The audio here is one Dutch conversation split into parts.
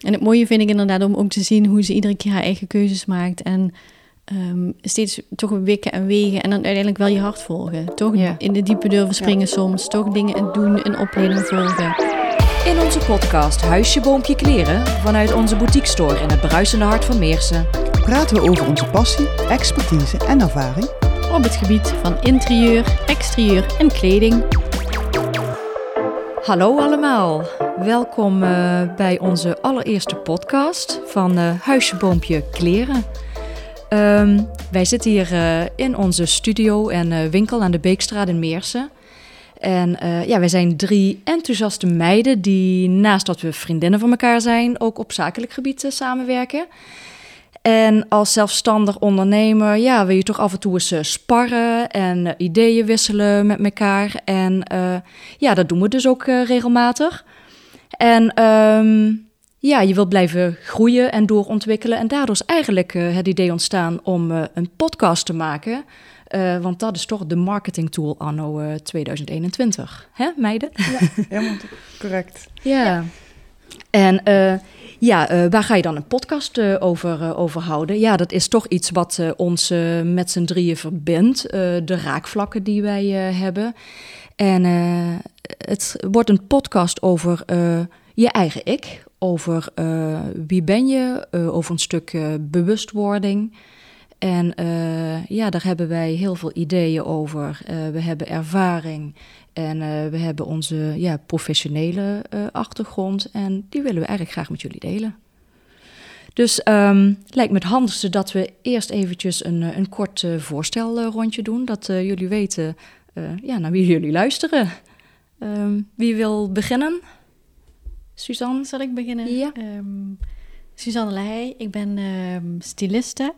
En het mooie vind ik inderdaad om ook te zien hoe ze iedere keer haar eigen keuzes maakt. En ehm, steeds toch wikken en wegen. En dan uiteindelijk wel je hart volgen. Toch Ja. in de diepe durven springen soms. Toch dingen doen, een opleiding volgen. In onze podcast Huisje, Boompje, Kleren vanuit onze boutique store in het bruisende hart van Meersen. praten we over onze passie, expertise en ervaring. Op het gebied van interieur, exterieur en kleding. Hallo allemaal, welkom eh, bij onze allereerste podcast van eh, Huisje, Boompje, Kleren. Ehm, wij zitten hier eh, in onze studio en winkel aan de Beekstraat in Meersen. En ja, wij zijn drie enthousiaste meiden die naast dat we vriendinnen van elkaar zijn, ook op zakelijk gebied samenwerken. En als zelfstandig ondernemer, ja, wil je toch af en toe eens eh, sparren en eh, ideeën wisselen met elkaar. En eh, ja, dat doen we dus ook regelmatig. En ehm, ja, je wilt blijven groeien en doorontwikkelen. En daardoor is eigenlijk eh, het idee ontstaan om eh, een podcast te maken. Eh, want dat is toch de marketing tool anno eh, 2021. Hè, meiden? Ja, helemaal correct. Ja. En eh, ja, eh, waar ga je dan een podcast eh, over, eh, over houden? Ja, dat is toch iets wat ons met z'n drieën verbindt. de raakvlakken die wij hebben. En het wordt een podcast over je eigen ik. Over wie ben je, over een stuk bewustwording. En eh, ja, daar hebben wij heel veel ideeën over. Eh, we hebben ervaring en eh, we hebben onze ja, professionele achtergrond. En die willen we eigenlijk graag met jullie delen. Dus ehm lijkt me het handigste dat we eerst eventjes een, een kort voorstelrondje doen. Dat jullie weten ja, naar wie jullie luisteren. Ehm, wie wil beginnen? Suzanne? Zal ik beginnen? Ja. Ehm, Suzanne Leij, ik ben styliste.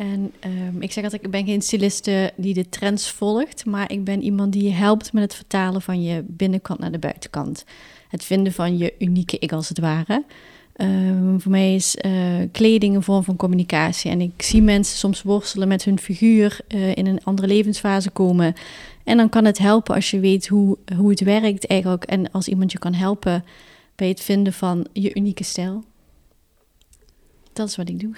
En ehm, ik zeg altijd, ik ben geen styliste die de trends volgt, maar ik ben iemand die je helpt met het vertalen van je binnenkant naar de buitenkant. Het vinden van je unieke ik als het ware. Ehm, voor mij is eh, kleding een vorm van communicatie. En ik zie mensen soms worstelen met hun figuur, eh, in een andere levensfase komen. En dan kan het helpen als je weet hoe, hoe het werkt eigenlijk. En als iemand je kan helpen bij het vinden van je unieke stijl. Dat is wat ik doe.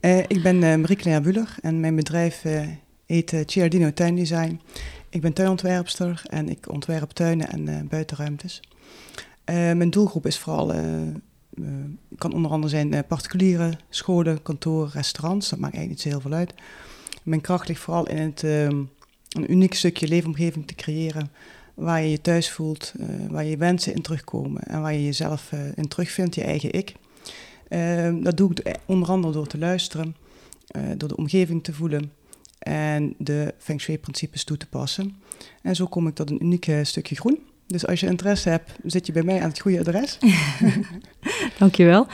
Eh, ik ben eh, Marie-Claire en mijn bedrijf eh, heet uh, Ciardino Tuindesign. Ik ben tuinontwerpster en ik ontwerp tuinen en buitenruimtes. Mijn doelgroep is vooral, kan onder andere zijn eh, particuliere scholen, kantoren, restaurants. Dat maakt eigenlijk niet zo heel veel uit. Mijn kracht ligt vooral in het ehm, een uniek stukje leefomgeving te creëren waar je je thuis voelt, waar je wensen in terugkomen en waar je jezelf in terugvindt, je eigen ik. Ehm, dat doe ik onder andere door te luisteren, eh, door de omgeving te voelen en de Feng Shui-principes toe te passen. En zo kom ik tot een uniek eh, stukje groen. Dus als je interesse hebt, zit je bij mij aan het goede adres. Dankjewel.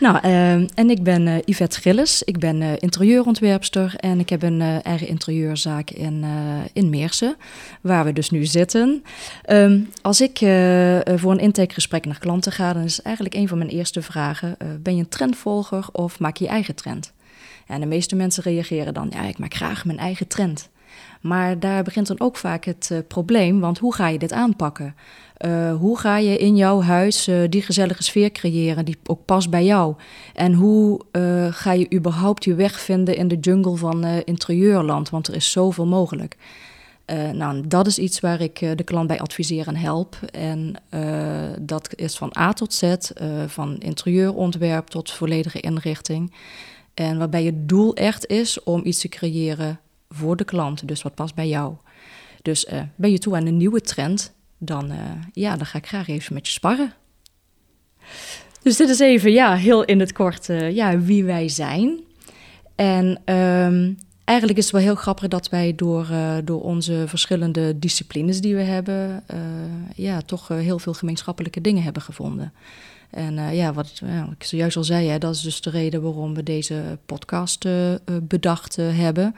Nou, ehm, en ik ben eh, Yvette Gillis. Ik ben eh, interieurontwerpster en ik heb een eh, eigen interieurzaak in, in Meersen, waar we dus nu zitten. Ehm, als ik voor een intakegesprek naar klanten ga, dan is eigenlijk een van mijn eerste vragen: ben je een trendvolger of maak je je eigen trend? En de meeste mensen reageren dan: ja, ik maak graag mijn eigen trend. Maar daar begint dan ook vaak het eh, probleem, want hoe ga je dit aanpakken? Uh, hoe ga je in jouw huis uh, die gezellige sfeer creëren die ook past bij jou? En hoe ga je überhaupt je weg vinden in de jungle van interieurland? Want er is zoveel mogelijk. nou, dat is iets waar ik de klant bij adviseer en help. En dat is van A tot Z, van interieurontwerp tot volledige inrichting. En waarbij het doel echt is om iets te creëren voor de klant, dus wat past bij jou. Dus ben je toe aan een nieuwe trend? dan, uh, ja, dan ga ik graag even met je sparren. Dus dit is even, ja, heel in het kort, uh, ja, wie wij zijn. En um, eigenlijk is het wel heel grappig dat wij door, uh, door onze verschillende disciplines die we hebben, ja, toch heel veel gemeenschappelijke dingen hebben gevonden. En ja, wat ik zojuist al zei, dat is dus de reden waarom we deze podcast bedacht hebben.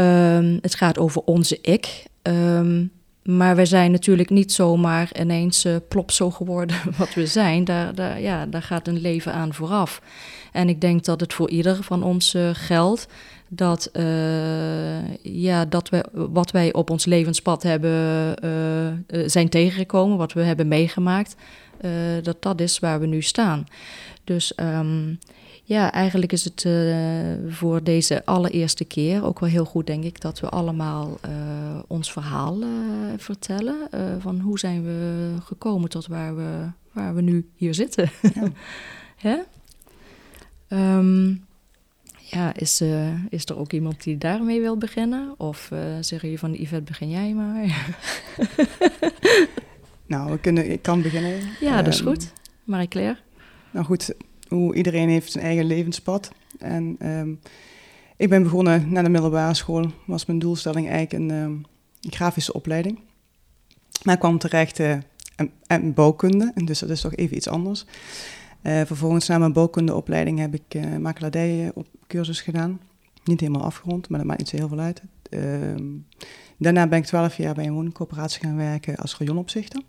Um, het gaat over onze ik. Um, maar wij zijn natuurlijk niet zomaar ineens uh, plop zo geworden wat we zijn. Daar, daar, ja, daar gaat een leven aan vooraf. En ik denk dat het voor ieder van ons uh, geldt dat, uh, ja, dat we, wat wij op ons levenspad hebben, zijn tegengekomen, wat we hebben meegemaakt, dat dat is waar we nu staan. Dus um, ja, eigenlijk is het uh, voor deze allereerste keer ook wel heel goed, denk ik, dat we allemaal uh, ons verhaal uh, vertellen. van hoe zijn we gekomen tot waar we, waar we nu hier zitten. Ja, um, ja is, is er ook iemand die daarmee wil beginnen? Of zeggen jullie van Yvette, begin jij maar? nou, we kunnen, ik kan beginnen. Ja, dat is um, goed. Marie-Claire? Nou goed, hoe iedereen heeft zijn eigen levenspad. En um, ik ben begonnen na de middelbare school. Was mijn doelstelling eigenlijk een, een grafische opleiding. Maar ik kwam terecht uh, en, bouwkunde, en dus dat is toch even iets anders. Uh, vervolgens na mijn bouwkundeopleiding heb ik uh, op cursus gedaan. Niet helemaal afgerond, maar dat maakt niet zo heel veel uit. Uh, daarna ben ik twaalf jaar bij een woningcoöperatie gaan werken als rayonopzichter.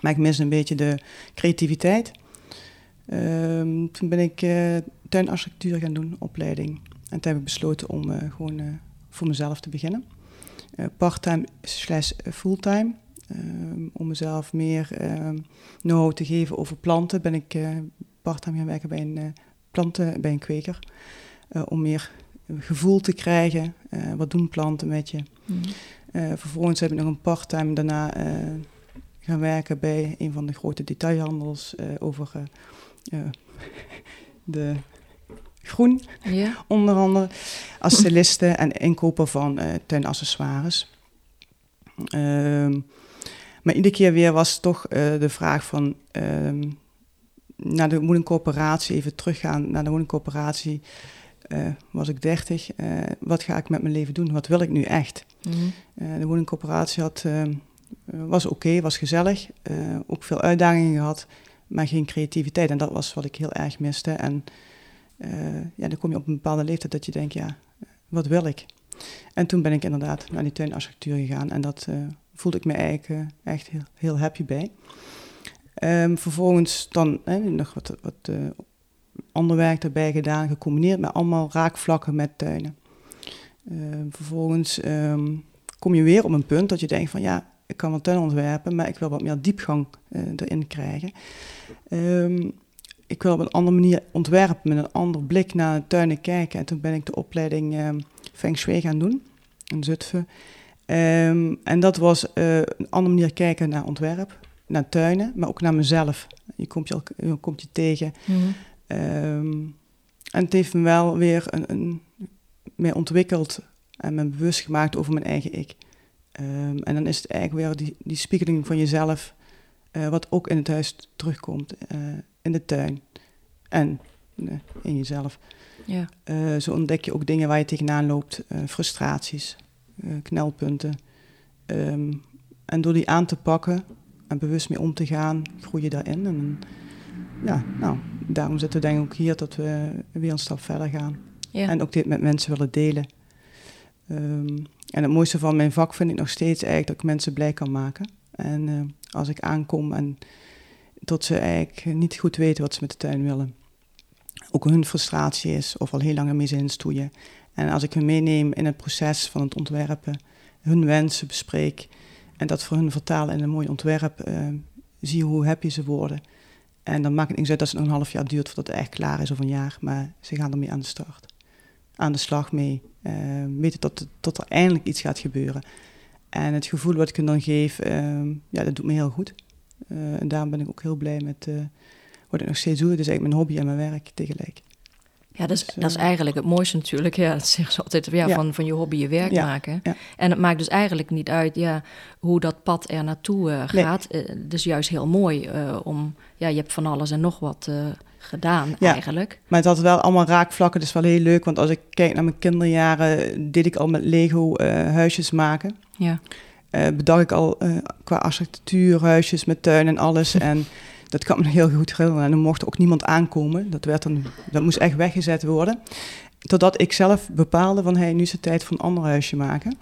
Maar ik mis een beetje de creativiteit. Um, toen ben ik uh, tuinarchitectuur gaan doen, opleiding. En toen heb ik besloten om uh, gewoon uh, voor mezelf te beginnen. Parttime slash fulltime. Um, om mezelf meer um, know-how te geven over planten, ben ik parttime gaan werken bij een, planten, bij een kweker. om meer gevoel te krijgen. wat doen planten met je? Mm. vervolgens heb ik nog een parttime daarna gaan werken bij een van de grote detailhandels over de groen, ja. onder andere, als styliste en inkoper van uh, tuinaccessoires. Um, maar iedere keer weer was toch uh, de vraag van um, naar de woningcorporatie, even teruggaan naar de woningcorporatie. Uh, was ik 30. wat ga ik met mijn leven doen? Wat wil ik nu echt? Mm -hmm. de woningcorporatie had, was oké, was gezellig. ook veel uitdagingen gehad maar geen creativiteit. En dat was wat ik heel erg miste. En uh, ja, dan kom je op een bepaalde leeftijd dat je denkt, ja, wat wil ik? En toen ben ik inderdaad naar die tuinarchitectuur gegaan en dat uh, voelde ik me eigenlijk uh, echt heel, heel happy bij. Um, vervolgens dan nog wat, wat ander werk erbij gedaan, gecombineerd met allemaal raakvlakken met tuinen. Uh, vervolgens um, kom je weer op een punt dat je denkt van ja, ik kan wel tuin ontwerpen, maar ik wil wat meer diepgang uh, erin krijgen. Um, ik wil op een andere manier ontwerpen, met een ander blik naar tuinen kijken. En toen ben ik de opleiding um, Feng Shui gaan doen in Zutphen. Um, en dat was uh, een andere manier kijken naar ontwerp, naar tuinen, maar ook naar mezelf. Je komt je, je, komt je tegen. Mm -hmm. um, en het heeft me wel weer een, een, meer ontwikkeld en me bewust gemaakt over mijn eigen ik. Um, en dan is het eigenlijk weer die, die spiegeling van jezelf, uh, wat ook in het huis terugkomt, uh, in de tuin en uh, in jezelf. Ja. zo ontdek je ook dingen waar je tegenaan loopt, frustraties, knelpunten. Um, en door die aan te pakken en bewust mee om te gaan, groei je daarin. En ja, nou, daarom zitten we denk ik ook hier dat we weer een stap verder gaan. Ja. En ook dit met mensen willen delen. Um, en het mooiste van mijn vak vind ik nog steeds eigenlijk dat ik mensen blij kan maken. En uh, als ik aankom en tot ze eigenlijk niet goed weten wat ze met de tuin willen. Ook hun frustratie is of al heel lang ermee zijn stoeien. En als ik hun meeneem in het proces van het ontwerpen, hun wensen bespreek en dat voor hun vertalen in een mooi ontwerp, uh, zie hoe happy ze worden. En dan maakt het niet uit dat het nog een half jaar duurt voordat het echt klaar is of een jaar, maar ze gaan ermee aan de start. Aan de slag mee. Uh, weten dat, dat er eindelijk iets gaat gebeuren. En het gevoel wat ik hun dan geef, uh, ja, dat doet me heel goed. Uh, en daarom ben ik ook heel blij met uh, wat ik nog steeds doe. Het is eigenlijk mijn hobby en mijn werk tegelijk. Ja, dat is, dus, dat is eigenlijk het mooiste natuurlijk. Ja, dat zeggen ze altijd, ja, Van, van je hobby je werk ja, maken. Ja. En het maakt dus eigenlijk niet uit ja, hoe dat pad er naartoe gaat. Nee. het is juist heel mooi om... Ja, je hebt van alles en nog wat gedaan ja, eigenlijk. Maar het had wel allemaal raakvlakken, dus wel heel leuk. Want als ik kijk naar mijn kinderjaren, deed ik al met Lego uh, huisjes maken. Ja. Uh, bedacht ik al uh, qua architectuur, huisjes met tuin en alles. en dat kan me nog heel goed herinneren. En er mocht ook niemand aankomen. Dat, werd dan, dat moest echt weggezet worden. totdat ik zelf bepaalde van, hey, nu is het tijd voor een ander huisje maken.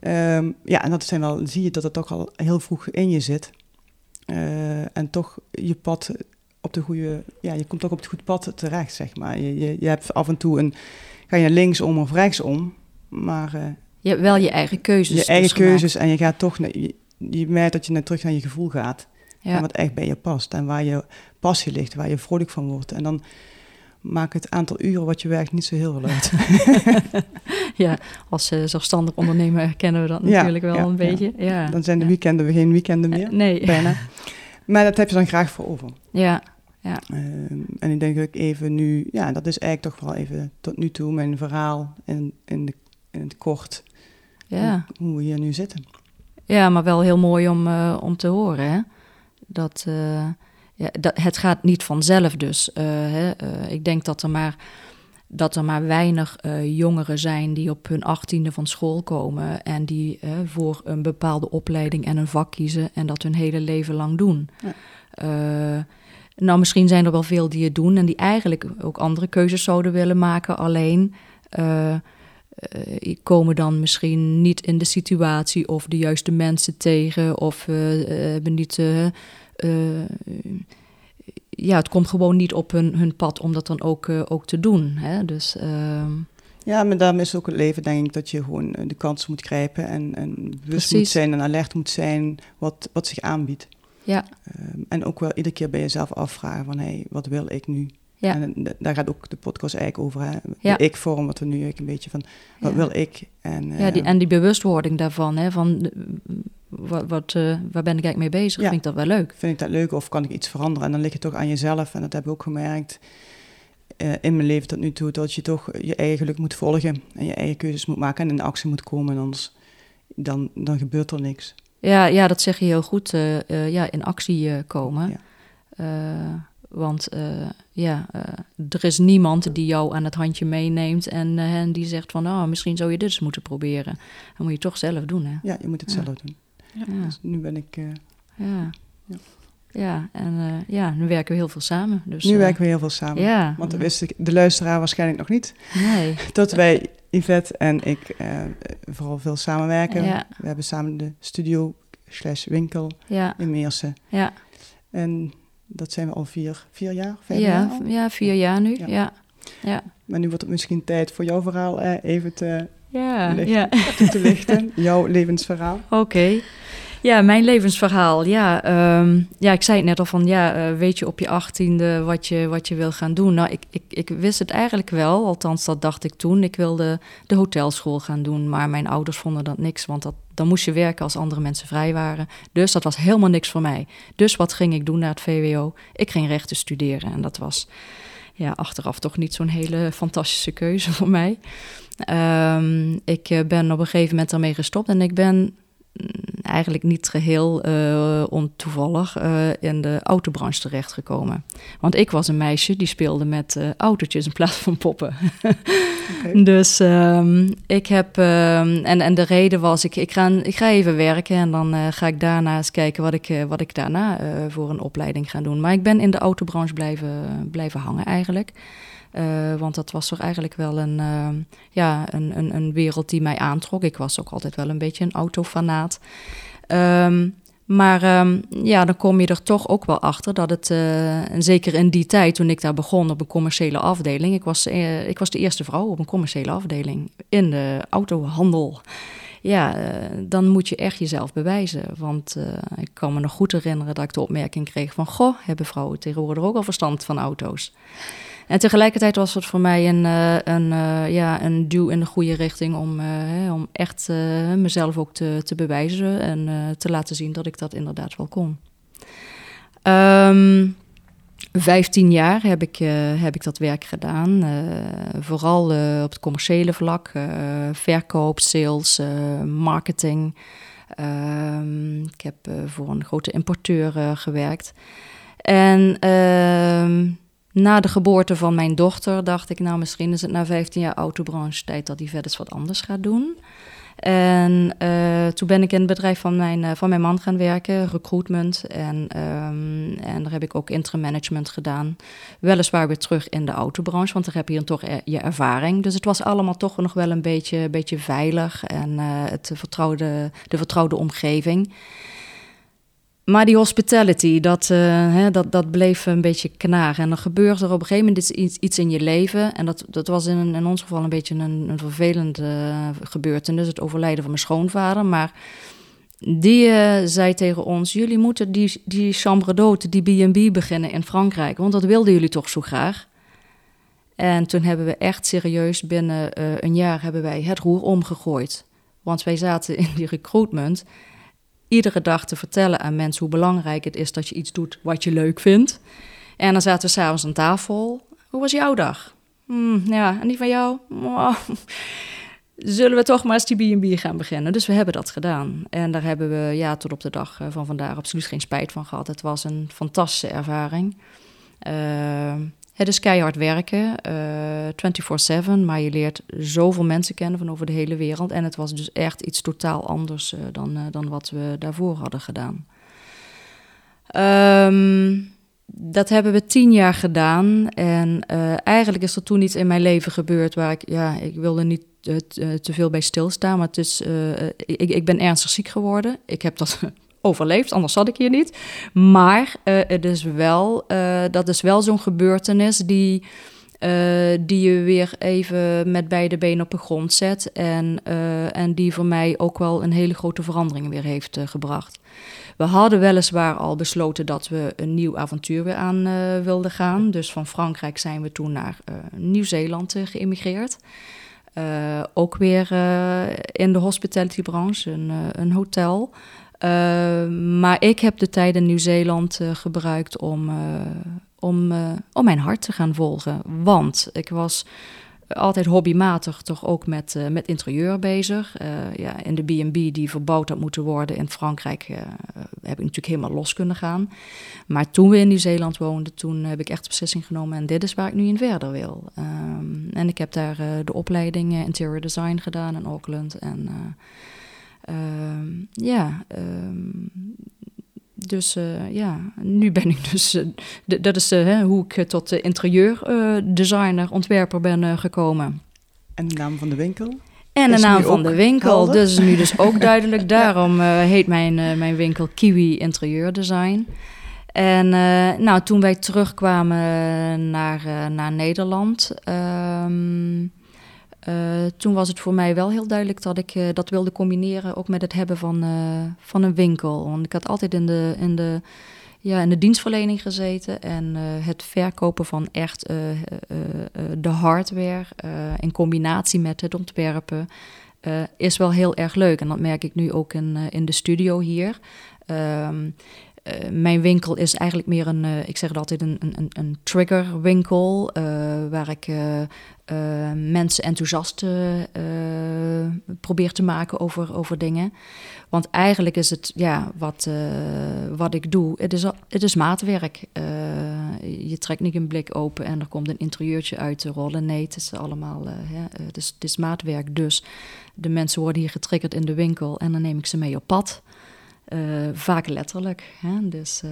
Ehm, ja, en dat zijn wel, zie je dat het toch al heel vroeg in je zit. Eh, en toch je pad op de goede, ja, je komt toch op het goede pad terecht, zeg maar. Je, je, je hebt af en toe een, ga je linksom of rechtsom, maar... Uh, je hebt wel je eigen keuzes. Je eigen dus keuzes en je gaat toch, je, je merkt dat je net terug naar je gevoel gaat. Ja. En wat echt bij je past en waar je passie ligt, waar je vrolijk van wordt. En dan maakt het aantal uren wat je werkt niet zo heel veel uit. ja, als uh, zelfstandig ondernemer kennen we dat natuurlijk wel een beetje. Ja. Dan zijn de weekenden geen weekenden meer. Uh, nee. Bijna. Maar dat heb je dan graag voor over. Ja. Ja. Ehm, en ik denk dat ik even nu, ja, dat is eigenlijk toch wel even tot nu toe mijn verhaal in, in, de, in het kort. Ja. Hoe, hoe we hier nu zitten. Ja, maar wel heel mooi om, uh, om te horen. Hè? Dat, uh, ja, dat, het gaat niet vanzelf dus. Uh, hè? ik denk dat er maar, dat er maar weinig jongeren zijn die op hun achttiende van school komen en die voor een bepaalde opleiding en een vak kiezen en dat hun hele leven lang doen. Ja. Nou, misschien zijn er wel veel die het doen en die eigenlijk ook andere keuzes zouden willen maken. Alleen uh, komen dan misschien niet in de situatie of de juiste mensen tegen of uh, hebben niet. ja, het komt gewoon niet op hun, hun pad om dat dan ook, ook te doen. Hè? Dus, ehm, ja, maar daarom is ook het leven, denk ik, dat je gewoon de kans moet grijpen en, en bewust Precies. moet zijn en alert moet zijn wat, wat zich aanbiedt. Ja. Um, en ook wel iedere keer bij jezelf afvragen van, hé, hey, wat wil ik nu? Ja. En daar gaat ook de podcast eigenlijk over. Hè? Ja. De ik-vorm, wat we nu een beetje van, wat wil ik? En, ja, die, eh, en die bewustwording daarvan, hè, van wat, wat uh, waar ben ik eigenlijk mee bezig? Vind ik dat wel leuk? Vind ik dat leuk of kan ik iets veranderen? En dan lig je toch aan jezelf. En dat heb ik ook gemerkt uh, in mijn leven tot nu toe, dat je toch je eigen geluk moet volgen. En je eigen keuzes moet maken en in actie moet komen. En anders dan, dan gebeurt er niks. Ja, ja, dat zeg je heel goed. ja, in actie komen. Ja. Want uh, ja, uh, er is niemand die jou aan het handje meeneemt en, uh, en die zegt van, oh, misschien zou je dit eens moeten proberen. Dan moet je toch zelf doen, hè? Ja, je moet het zelf doen. Ja. Dus nu ben ik... ja. Ja. En ja, nu werken we heel veel samen. Dus, nu werken we heel veel samen. Ja. Want dat wist ik, de luisteraar waarschijnlijk nog niet. Nee. Dat wij, Yvette en ik, vooral veel samenwerken. Ja. We hebben samen de studio slash winkel ja. in Meersen. Ja. En dat zijn we al vier, vier jaar, vijf ja, jaar al? Ja, vier jaar nu, ja. ja. Maar nu wordt het misschien tijd voor jouw verhaal eh, even te, ja, lichten, ja. toe te lichten. jouw levensverhaal. Oké. Ja, mijn levensverhaal. Ja, um, ja, ik zei het net al van, ja, uh, weet je op je achttiende wat je, wat je wil gaan doen? Nou, ik, ik, ik wist het eigenlijk wel, althans dat dacht ik toen. Ik wilde de hotelschool gaan doen, maar mijn ouders vonden dat niks, want dat, dan moest je werken als andere mensen vrij waren. Dus dat was helemaal niks voor mij. Dus wat ging ik doen na het VWO? Ik ging rechten studeren en dat was ja, achteraf toch niet zo'n hele fantastische keuze voor mij. Um, ik eh, ben op een gegeven moment ermee gestopt en ik ben eigenlijk niet geheel uh, ontoevallig uh, in de autobranche terechtgekomen. Want ik was een meisje die speelde met uh, autootjes in plaats van poppen. okay. Dus um, ik heb, um, en, en de reden was, ik, ik, ga, ik ga even werken en dan ga ik daarna eens kijken wat ik, wat ik daarna voor een opleiding ga doen. Maar ik ben in de autobranche blijven, blijven hangen eigenlijk. Uh, want dat was toch eigenlijk wel een, uh, ja, een, een, een, wereld die mij aantrok. Ik was ook altijd wel een beetje een autofanaat. Um, maar um, ja, dan kom je er toch ook wel achter dat het, en zeker in die tijd toen ik daar begon op een commerciële afdeling, ik was, ik was de eerste vrouw op een commerciële afdeling in de autohandel. Ja, dan moet je echt jezelf bewijzen. Want ik kan me nog goed herinneren dat ik de opmerking kreeg van... Goh, hebben vrouwen tegenwoordig ook al verstand van auto's? En tegelijkertijd was het voor mij een, uh, een, uh, ja, een duw in de goede richting om, uh, om echt mezelf ook te, te bewijzen en te laten zien dat ik dat inderdaad wel kon. Um, 15 jaar heb ik, heb ik dat werk gedaan. vooral op het commerciële vlak, verkoop, sales, marketing. Um, ik heb voor een grote importeur gewerkt. En ehm, na de geboorte van mijn dochter dacht ik, nou misschien is het na 15 jaar autobranche tijd dat die verder wat anders gaat doen. En uh, toen ben ik in het bedrijf van mijn, uh, van mijn man gaan werken, recruitment. En, um, en daar heb ik ook interim management gedaan. Weliswaar weer terug in de autobranche, want daar heb je dan toch je ervaring. Dus het was allemaal toch nog wel een beetje, beetje veilig en het vertrouwde, de vertrouwde omgeving. Maar die hospitality, dat, uh, hè, dat, dat bleef een beetje knagen. En dan gebeurt er op een gegeven moment iets, iets in je leven. En dat, dat was in, in ons geval een beetje een, vervelende uh, gebeurtenis. Het overlijden van mijn schoonvader. Maar die uh, zei tegen ons... jullie moeten die, die chambre d'hôte, die B&B beginnen in Frankrijk. Want dat wilden jullie toch zo graag. En toen hebben we echt serieus binnen een jaar hebben wij het roer omgegooid. Want wij zaten in die recruitment iedere dag te vertellen aan mensen hoe belangrijk het is dat je iets doet wat je leuk vindt. En dan zaten we s'avonds aan tafel. Hoe was jouw dag? Hmm, ja, en die van jou? Zullen we toch maar eens die B&B gaan beginnen? Dus we hebben dat gedaan. En daar hebben we ja, tot op de dag eh, van vandaag absoluut geen spijt van gehad. Het was een fantastische ervaring. Uh, het is keihard werken, uh, eh, 24-7, maar je leert zoveel mensen kennen van over de hele wereld. En het was dus echt iets totaal anders uh, dan, uh, dan wat we daarvoor hadden gedaan. Um, dat hebben we tien jaar gedaan. En eigenlijk is er toen iets in mijn leven gebeurd waar ik, ja, ik wilde niet te veel bij stilstaan. Maar het is, ik, ik ben ernstig ziek geworden. Ik heb dat overleefd, anders zat ik hier niet. Maar uh, het is wel, uh, dat is wel zo'n gebeurtenis die, uh, die je weer even met beide benen op de grond zet. En, en die voor mij ook wel een hele grote verandering weer heeft gebracht. We hadden weliswaar al besloten dat we een nieuw avontuur weer aan wilden gaan. Dus van Frankrijk zijn we toen naar Nieuw-Zeeland geëmigreerd. ook weer in de hospitality branche, een, een hotel. Uh, maar ik heb de tijd in Nieuw-Zeeland uh, gebruikt om, uh, om, om mijn hart te gaan volgen. Want ik was altijd hobbymatig toch ook met, met interieur bezig. ja, in de B&B die verbouwd had moeten worden in Frankrijk heb ik natuurlijk helemaal los kunnen gaan. Maar toen we in Nieuw-Zeeland woonden, toen heb ik echt de beslissing genomen... en dit is waar ik nu in verder wil. Um, en ik heb daar de opleiding Interior Design gedaan in Auckland en... Ehm, ja, ehm, dus uh, ja, nu ben ik dus, uh, dat is uh, hoe ik tot de interieurdesigner, ontwerper ben gekomen. En de naam van de winkel? En de naam van de winkel, helder? dus nu dus ook duidelijk. Daarom heet mijn, mijn winkel Kiwi Interieurdesign. En nou, toen wij terugkwamen naar, naar Nederland... Um, uh, toen was het voor mij wel heel duidelijk dat ik uh, dat wilde combineren ook met het hebben van, uh, van een winkel. Want ik had altijd in de, in de, ja, in de dienstverlening gezeten en het verkopen van echt de hardware in combinatie met het ontwerpen is wel heel erg leuk. En dat merk ik nu ook in, in de studio hier. Um, uh, mijn winkel is eigenlijk meer een, uh, ik zeg het altijd, een, een, een triggerwinkel. Uh, waar ik mensen enthousiast probeer te maken over, over dingen. Want eigenlijk is het, ja, wat, wat ik doe, het is, het is maatwerk. je trekt niet een blik open en er komt een interieurtje uit te rollen. Nee, het is allemaal, het is maatwerk. Dus de mensen worden hier getriggerd in de winkel en dan neem ik ze mee op pad. Uh, vaak letterlijk. Hè? Dus, uh,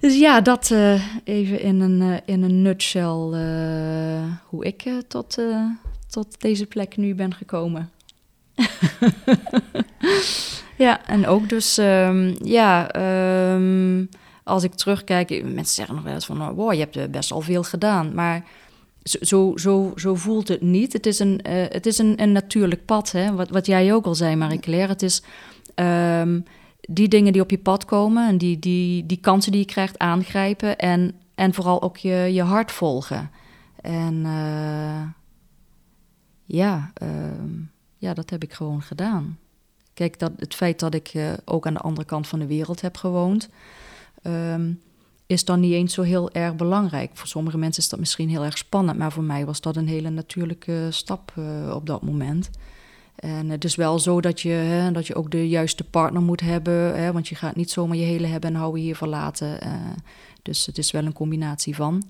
dus ja, dat uh, even in een, in een nutshell hoe ik tot, tot deze plek nu ben gekomen. ja, en ook dus, um, ja, um, als ik terugkijk, mensen zeggen nog wel eens van, wow, je hebt best al veel gedaan, maar zo, zo, zo voelt het niet. Het is een, het is een, een natuurlijk pad, hè? Wat, wat jij ook al zei, Marie-Claire. Het is um, die dingen die op je pad komen en die, die, die kansen die je krijgt aangrijpen en, en vooral ook je, je hart volgen. En uh, ja, uh, ja, dat heb ik gewoon gedaan. Kijk, dat, het feit dat ik uh, ook aan de andere kant van de wereld heb gewoond, um, is dan niet eens zo heel erg belangrijk. Voor sommige mensen is dat misschien heel erg spannend, maar voor mij was dat een hele natuurlijke stap uh, op dat moment. En het is wel zo dat je, hè, dat je ook de juiste partner moet hebben. Hè, want je gaat niet zomaar je hele hebben en houden hier verlaten. Uh, dus het is wel een combinatie van.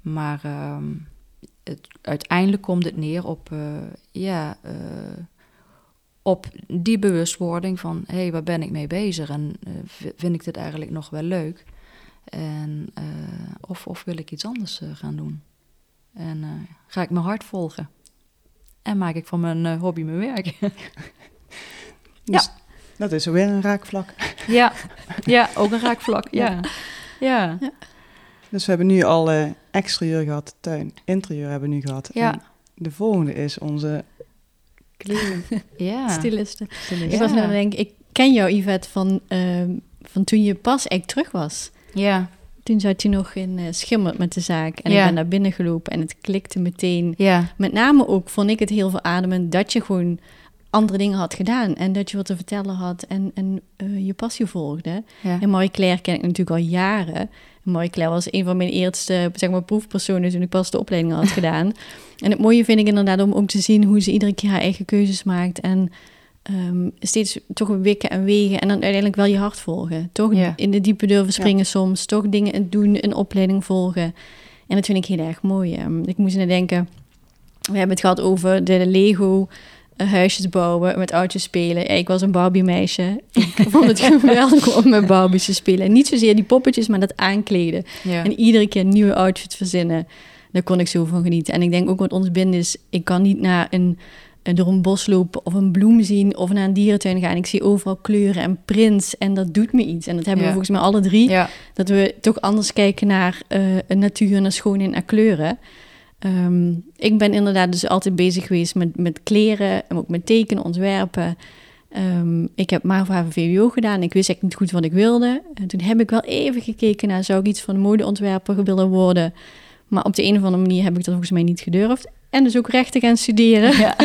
Maar uh, het, uiteindelijk komt het neer op uh, ja, op die bewustwording van... hé, hey, waar ben ik mee bezig? En vind ik dit eigenlijk nog wel leuk? En, of, of wil ik iets anders gaan doen? En ga ik mijn hart volgen? En maak ik van mijn hobby mijn werk? dus ja. Dat is weer een raakvlak. Ja, ja ook een raakvlak, ja. ja. ja. Dus we hebben nu al uh, exterieur gehad, tuin, interieur hebben we nu gehad. Ja. En de volgende is onze kleding. ja. Stiliste. Ik was nou denk ik ken jou Yvette van, uh, van toen je pas echt terug was. Ja. Toen zat je nog in uh, Schimmert met de zaak. En ja. ik ben daar binnen gelopen en het klikte meteen. Ja. Met name ook vond ik het heel verademend dat je gewoon andere dingen had gedaan en dat je wat te vertellen had en, en uh, je passie volgde. Ja. En Marie Claire ken ik natuurlijk al jaren. Marie Claire was een van mijn eerste zeg maar, proefpersonen toen ik pas de opleiding had gedaan. en het mooie vind ik inderdaad om ook te zien hoe ze iedere keer haar eigen keuzes maakt en um, steeds toch wikken en wegen en dan uiteindelijk wel je hart volgen. Toch ja. in de diepe durven springen ja. soms, toch dingen doen, een opleiding volgen. En dat vind ik heel erg mooi. Um, ik moest net denken, we hebben het gehad over de Lego huisjes bouwen, met oudjes spelen. ik was een Barbie-meisje. Ik vond het geweldig om met Barbies te spelen. En niet zozeer die poppetjes, maar dat aankleden. En iedere keer een nieuwe outfit verzinnen. Daar kon ik zo van genieten. En ik denk ook wat ons binnen is... ik kan niet naar een, door een bos lopen of een bloem zien... of naar een dierentuin gaan. Ik zie overal kleuren en prints en dat doet me iets. En dat hebben we volgens mij alle drie. Dat we toch anders kijken naar uh, natuur, naar schoonheid, naar kleuren... Um, ik ben inderdaad dus altijd bezig geweest met, met kleren en ook met tekenen, ontwerpen. Um, ik heb MAVO VWO gedaan. Ik wist echt niet goed wat ik wilde. En toen heb ik wel even gekeken naar, zou ik iets van de modeontwerper willen worden? Maar op de een of andere manier heb ik dat volgens mij niet gedurfd. En dus ook rechten gaan studeren. Ja.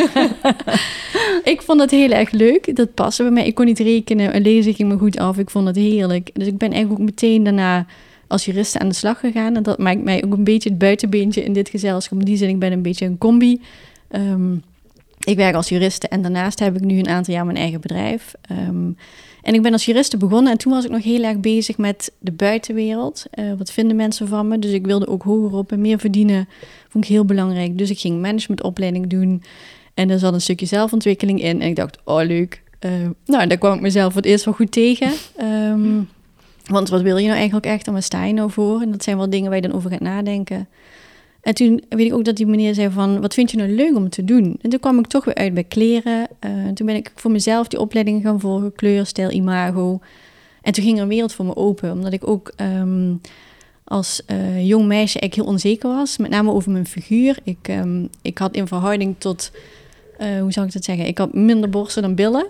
ik vond dat heel erg leuk. Dat paste bij mij. Ik kon niet rekenen en lezen ging me goed af. Ik vond het heerlijk. Dus ik ben eigenlijk ook meteen daarna als juriste aan de slag gegaan. En dat maakt mij ook een beetje het buitenbeentje in dit gezelschap. In die zin, ik ben een beetje een combi. Um, ik werk als juriste en daarnaast heb ik nu een aantal jaar mijn eigen bedrijf. Um, en ik ben als juriste begonnen en toen was ik nog heel erg bezig met de buitenwereld. Uh, wat vinden mensen van me? Dus ik wilde ook hoger op en meer verdienen. Vond ik heel belangrijk. Dus ik ging managementopleiding doen. En er zat een stukje zelfontwikkeling in. En ik dacht, oh leuk. Uh, nou, daar kwam ik mezelf voor het eerst wel goed tegen. Um, want wat wil je nou eigenlijk echt en waar sta je nou voor? En dat zijn wel dingen waar je dan over gaat nadenken. En toen weet ik ook dat die meneer zei van, wat vind je nou leuk om te doen? En toen kwam ik toch weer uit bij kleren. Uh, toen ben ik voor mezelf die opleidingen gaan volgen, kleur, stijl, imago. En toen ging er een wereld voor me open, omdat ik ook um, als uh, jong meisje eigenlijk heel onzeker was. Met name over mijn figuur. Ik, um, ik had in verhouding tot, uh, hoe zou ik dat zeggen? Ik had minder borsten dan billen.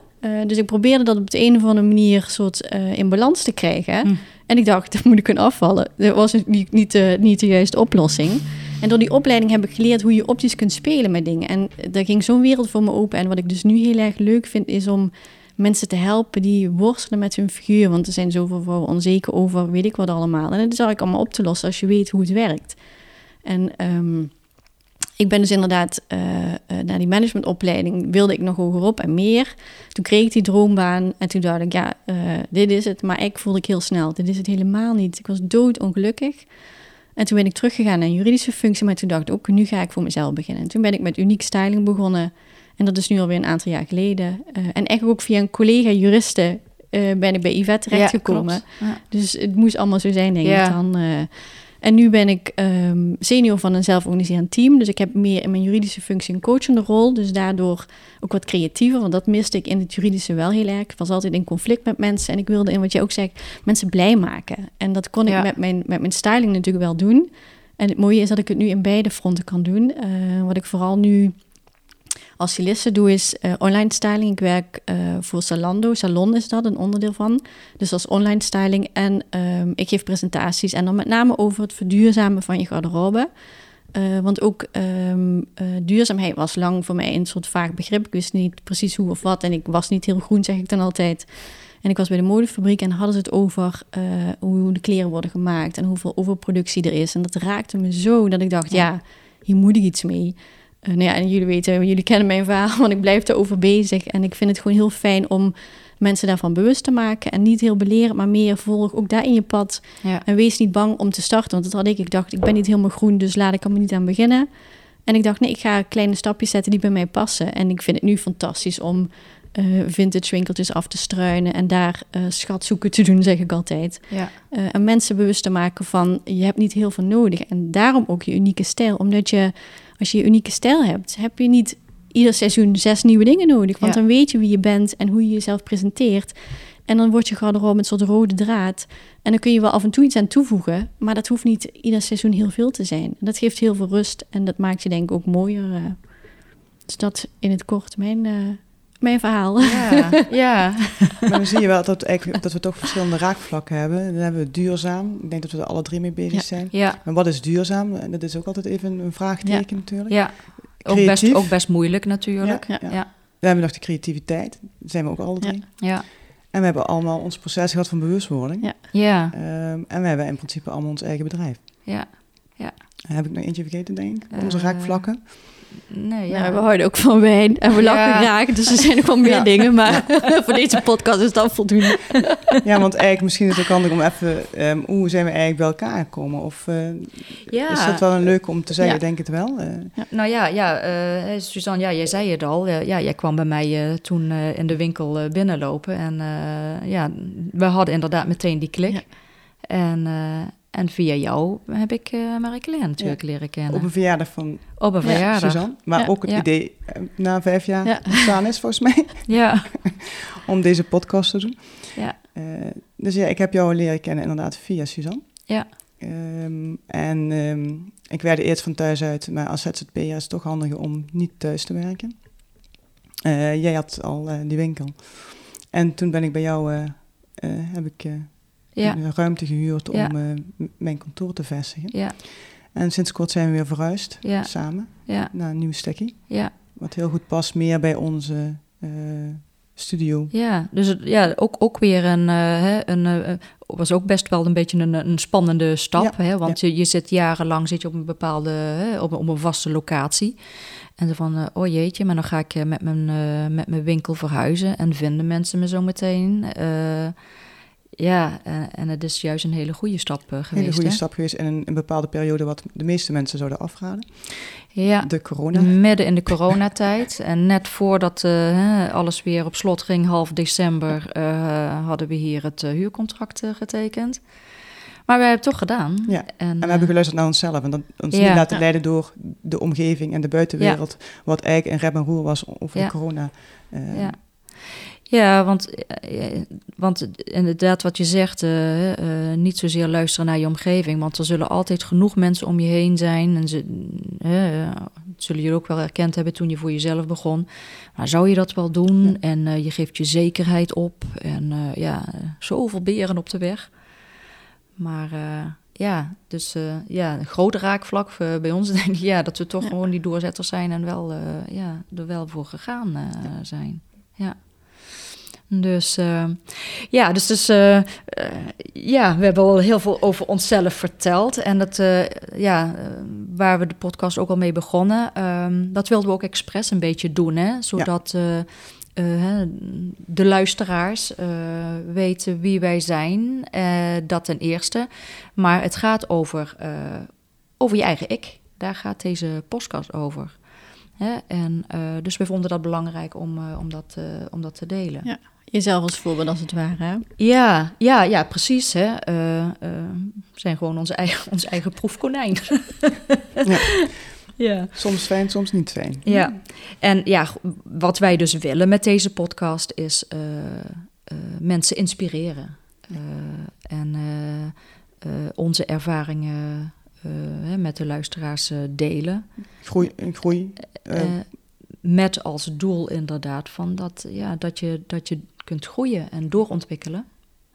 Dus ik probeerde dat op de een of andere manier soort in balans te krijgen. Mm. En ik dacht, dat moet ik kunnen afvallen. Dat was niet, niet, de, niet de juiste oplossing. En door die opleiding heb ik geleerd hoe je optisch kunt spelen met dingen. En daar ging zo'n wereld voor me open. En wat ik dus nu heel erg leuk vind, is om mensen te helpen die worstelen met hun figuur. Want er zijn zoveel vrouwen onzeker over, weet ik wat allemaal. En dat is eigenlijk allemaal op te lossen als je weet hoe het werkt. En um, ik ben dus inderdaad uh, naar die managementopleiding wilde ik nog hogerop en meer. Toen kreeg ik die droombaan en toen dacht ik, ja, uh, dit is het. Maar ik voelde ik heel snel, dit is het helemaal niet. Ik was doodongelukkig. En toen ben ik teruggegaan naar een juridische functie, maar toen dacht ik ook, nu ga ik voor mezelf beginnen. En toen ben ik met Uniek Styling begonnen. En dat is nu alweer een aantal jaar geleden. Uh, en eigenlijk ook via een collega juriste ben ik bij Yvette terechtgekomen. Ja, ja. Dus het moest allemaal zo zijn, denk ik dan. En nu ben ik um, senior van een zelforganiserend team. Dus ik heb meer in mijn juridische functie een coachende rol. Dus daardoor ook wat creatiever. Want dat miste ik in het juridische wel heel erg. Ik was altijd in conflict met mensen. En ik wilde, in wat je ook zegt, mensen blij maken. En dat kon ik met, mijn, met mijn styling natuurlijk wel doen. En het mooie is dat ik het nu in beide fronten kan doen. Uh, wat ik vooral nu als styliste doe is uh, online styling. Ik werk uh, voor Salando. Salon is dat, een onderdeel van. Dus als online styling. En um, ik geef presentaties. En dan met name over het verduurzamen van je garderobe. Uh, want ook um, duurzaamheid was lang voor mij een soort vaag begrip. Ik wist niet precies hoe of wat. En ik was niet heel groen, zeg ik dan altijd. En ik was bij de modefabriek en hadden ze het over hoe de kleren worden gemaakt. En hoeveel overproductie er is. En dat raakte me zo dat ik dacht, ja, ja hier moet ik iets mee. Uh, nou ja, en jullie weten, jullie kennen mijn verhaal, want ik blijf erover bezig. En ik vind het gewoon heel fijn om mensen daarvan bewust te maken. En niet heel beleren, maar meer volg ook daar in je pad. Ja. En wees niet bang om te starten. Want dat had ik. Ik dacht, ik ben niet helemaal groen, dus laat ik er niet aan beginnen. En ik dacht, nee, ik ga kleine stapjes zetten die bij mij passen. En ik vind het nu fantastisch om eh, vintage winkeltjes af te struinen en daar uh, schatzoeken te doen, zeg ik altijd. Ja. Uh, en mensen bewust te maken van je hebt niet heel veel nodig. En daarom ook je unieke stijl. Omdat je, als je je unieke stijl hebt, heb je niet ieder seizoen zes nieuwe dingen nodig. Want Ja. dan weet je wie je bent en hoe je jezelf presenteert. En dan wordt je garderobe een soort rode draad. En dan kun je wel af en toe iets aan toevoegen. Maar dat hoeft niet ieder seizoen heel veel te zijn. En dat geeft heel veel rust. En dat maakt je denk ik ook mooier. eh. Dus dat in het kort mijn, eh, mijn verhaal. Ja, ja. Maar dan zie je wel dat, dat we toch verschillende raakvlakken hebben. Dan hebben we duurzaam. Ik denk dat we er alle drie mee bezig Ja. zijn. ja, Maar wat is duurzaam? En dat is ook altijd even een vraagteken natuurlijk. ja. Ook best, Creatief. ook best moeilijk natuurlijk. Ja. Ja, ja. ja, We hebben nog de creativiteit. Dat zijn we ook alle drie. ja. En we hebben allemaal ons proces gehad van bewustwording. Ja. ja, Ehm, en we hebben in principe allemaal ons eigen bedrijf. ja. Heb ik nog eentje vergeten, denk ik? Onze Eh, raakvlakken. Nee, Ja, ja. we houden ook van wijn en we lachen Ja. graag. Dus er zijn nog wel meer Ja. dingen. Maar voor deze podcast is dat voldoende. Ja, want eigenlijk misschien is het ook handig om even... ehm, hoe zijn we eigenlijk bij elkaar gekomen? Of eh, Ja. is dat wel een leuke om te zeggen? Denk het wel. Eh, Nou ja, ja eh, Suzanne, ja, jij zei het al. Ja, jij kwam bij mij eh, toen eh, in de winkel binnenlopen. En eh, ja, we hadden inderdaad meteen die klik. Ja. En, eh, en via jou heb ik eh Marie-Claire natuurlijk leren kennen. op een verjaardag van Op een Ja, verjaardag. Suzanne. Maar Ja. ook het idee eh, na vijf jaar Ja. ontstaan is, volgens mij. Ja, om deze podcast te doen. ja, Eh, dus ja, ik heb jou leren kennen inderdaad via Suzanne. ja, Ehm, en ehm, ik werkte eerst van thuis uit, maar als ZZP'er is het toch handiger om niet thuis te werken. Jij had al die winkel. En toen ben ik bij jou, heb ik ja, een ruimte gehuurd om eh, mijn kantoor te vestigen. ja, En sinds kort zijn we weer verhuisd, samen, naar een nieuwe stekkie. ja. Wat heel goed past, meer bij onze eh, studio. Ja, dus ja, ook, ook weer een, hè, een was ook best wel een beetje een, een spannende stap. Ja, Hè, want je, je zit jarenlang zit je op een bepaalde, hè, op, een- op een vaste locatie. En dan van, oh jeetje, maar dan ga ik met mijn, met mijn winkel verhuizen. En vinden mensen me zo meteen. Eh, ja, en, en het is juist een hele goede stap eh, Een geweest. hele goede hè? stap geweest in een, een bepaalde periode wat de meeste mensen zouden afraden. Ja, De corona. midden in de coronatijd. En net voordat eh, alles weer op slot ging, half december, eh, hadden we hier het eh, huurcontract eh, getekend. Maar we hebben het toch gedaan. Ja, En, En we hebben eh, geluisterd naar onszelf en dat, ons Ja. niet laten Ja. leiden door de omgeving en de buitenwereld, wat eigenlijk een rep en roer was over corona. eh, Ja. Ja, want, eh, eh, want inderdaad wat je zegt, eh, niet zozeer luisteren naar je omgeving, want er zullen altijd genoeg mensen om je heen zijn. En ze zullen jullie ook wel herkend hebben toen je voor jezelf begon. Maar zou je dat wel doen? Ja. En je geeft je zekerheid op. En ja, zoveel beren op de weg. Maar ja, dus ja, een grote raakvlak bij ons denk ik, ja, dat we toch Ja. gewoon die doorzetters zijn en wel, ja, er wel voor gegaan zijn. Ja. Dus eh, ja, dus, dus eh, eh, ja, we hebben al heel veel over onszelf verteld. En dat, ja, waar we de podcast ook al mee begonnen, ehm, dat wilden we ook expres een beetje doen, hè? Zodat de luisteraars weten wie wij zijn. dat ten eerste. Maar het gaat over, over je eigen ik. Daar gaat deze podcast over. Hè? En, dus we vonden dat belangrijk om, om, dat, om dat te delen. Ja. Jezelf als voorbeeld als het ware. Ja, ja, ja, precies. Hè. Eh, eh, we zijn gewoon onze eigen, onze eigen proefkonijn. Ja. ja. Soms fijn, soms niet fijn. Ja, en ja, wat wij dus willen met deze podcast is eh, eh, mensen inspireren. Eh, en eh, eh, onze ervaringen eh, hè, met de luisteraars eh, delen. Groei, groei. eh, Eh, met als doel inderdaad van dat, ja, dat, je, dat je kunt groeien en doorontwikkelen.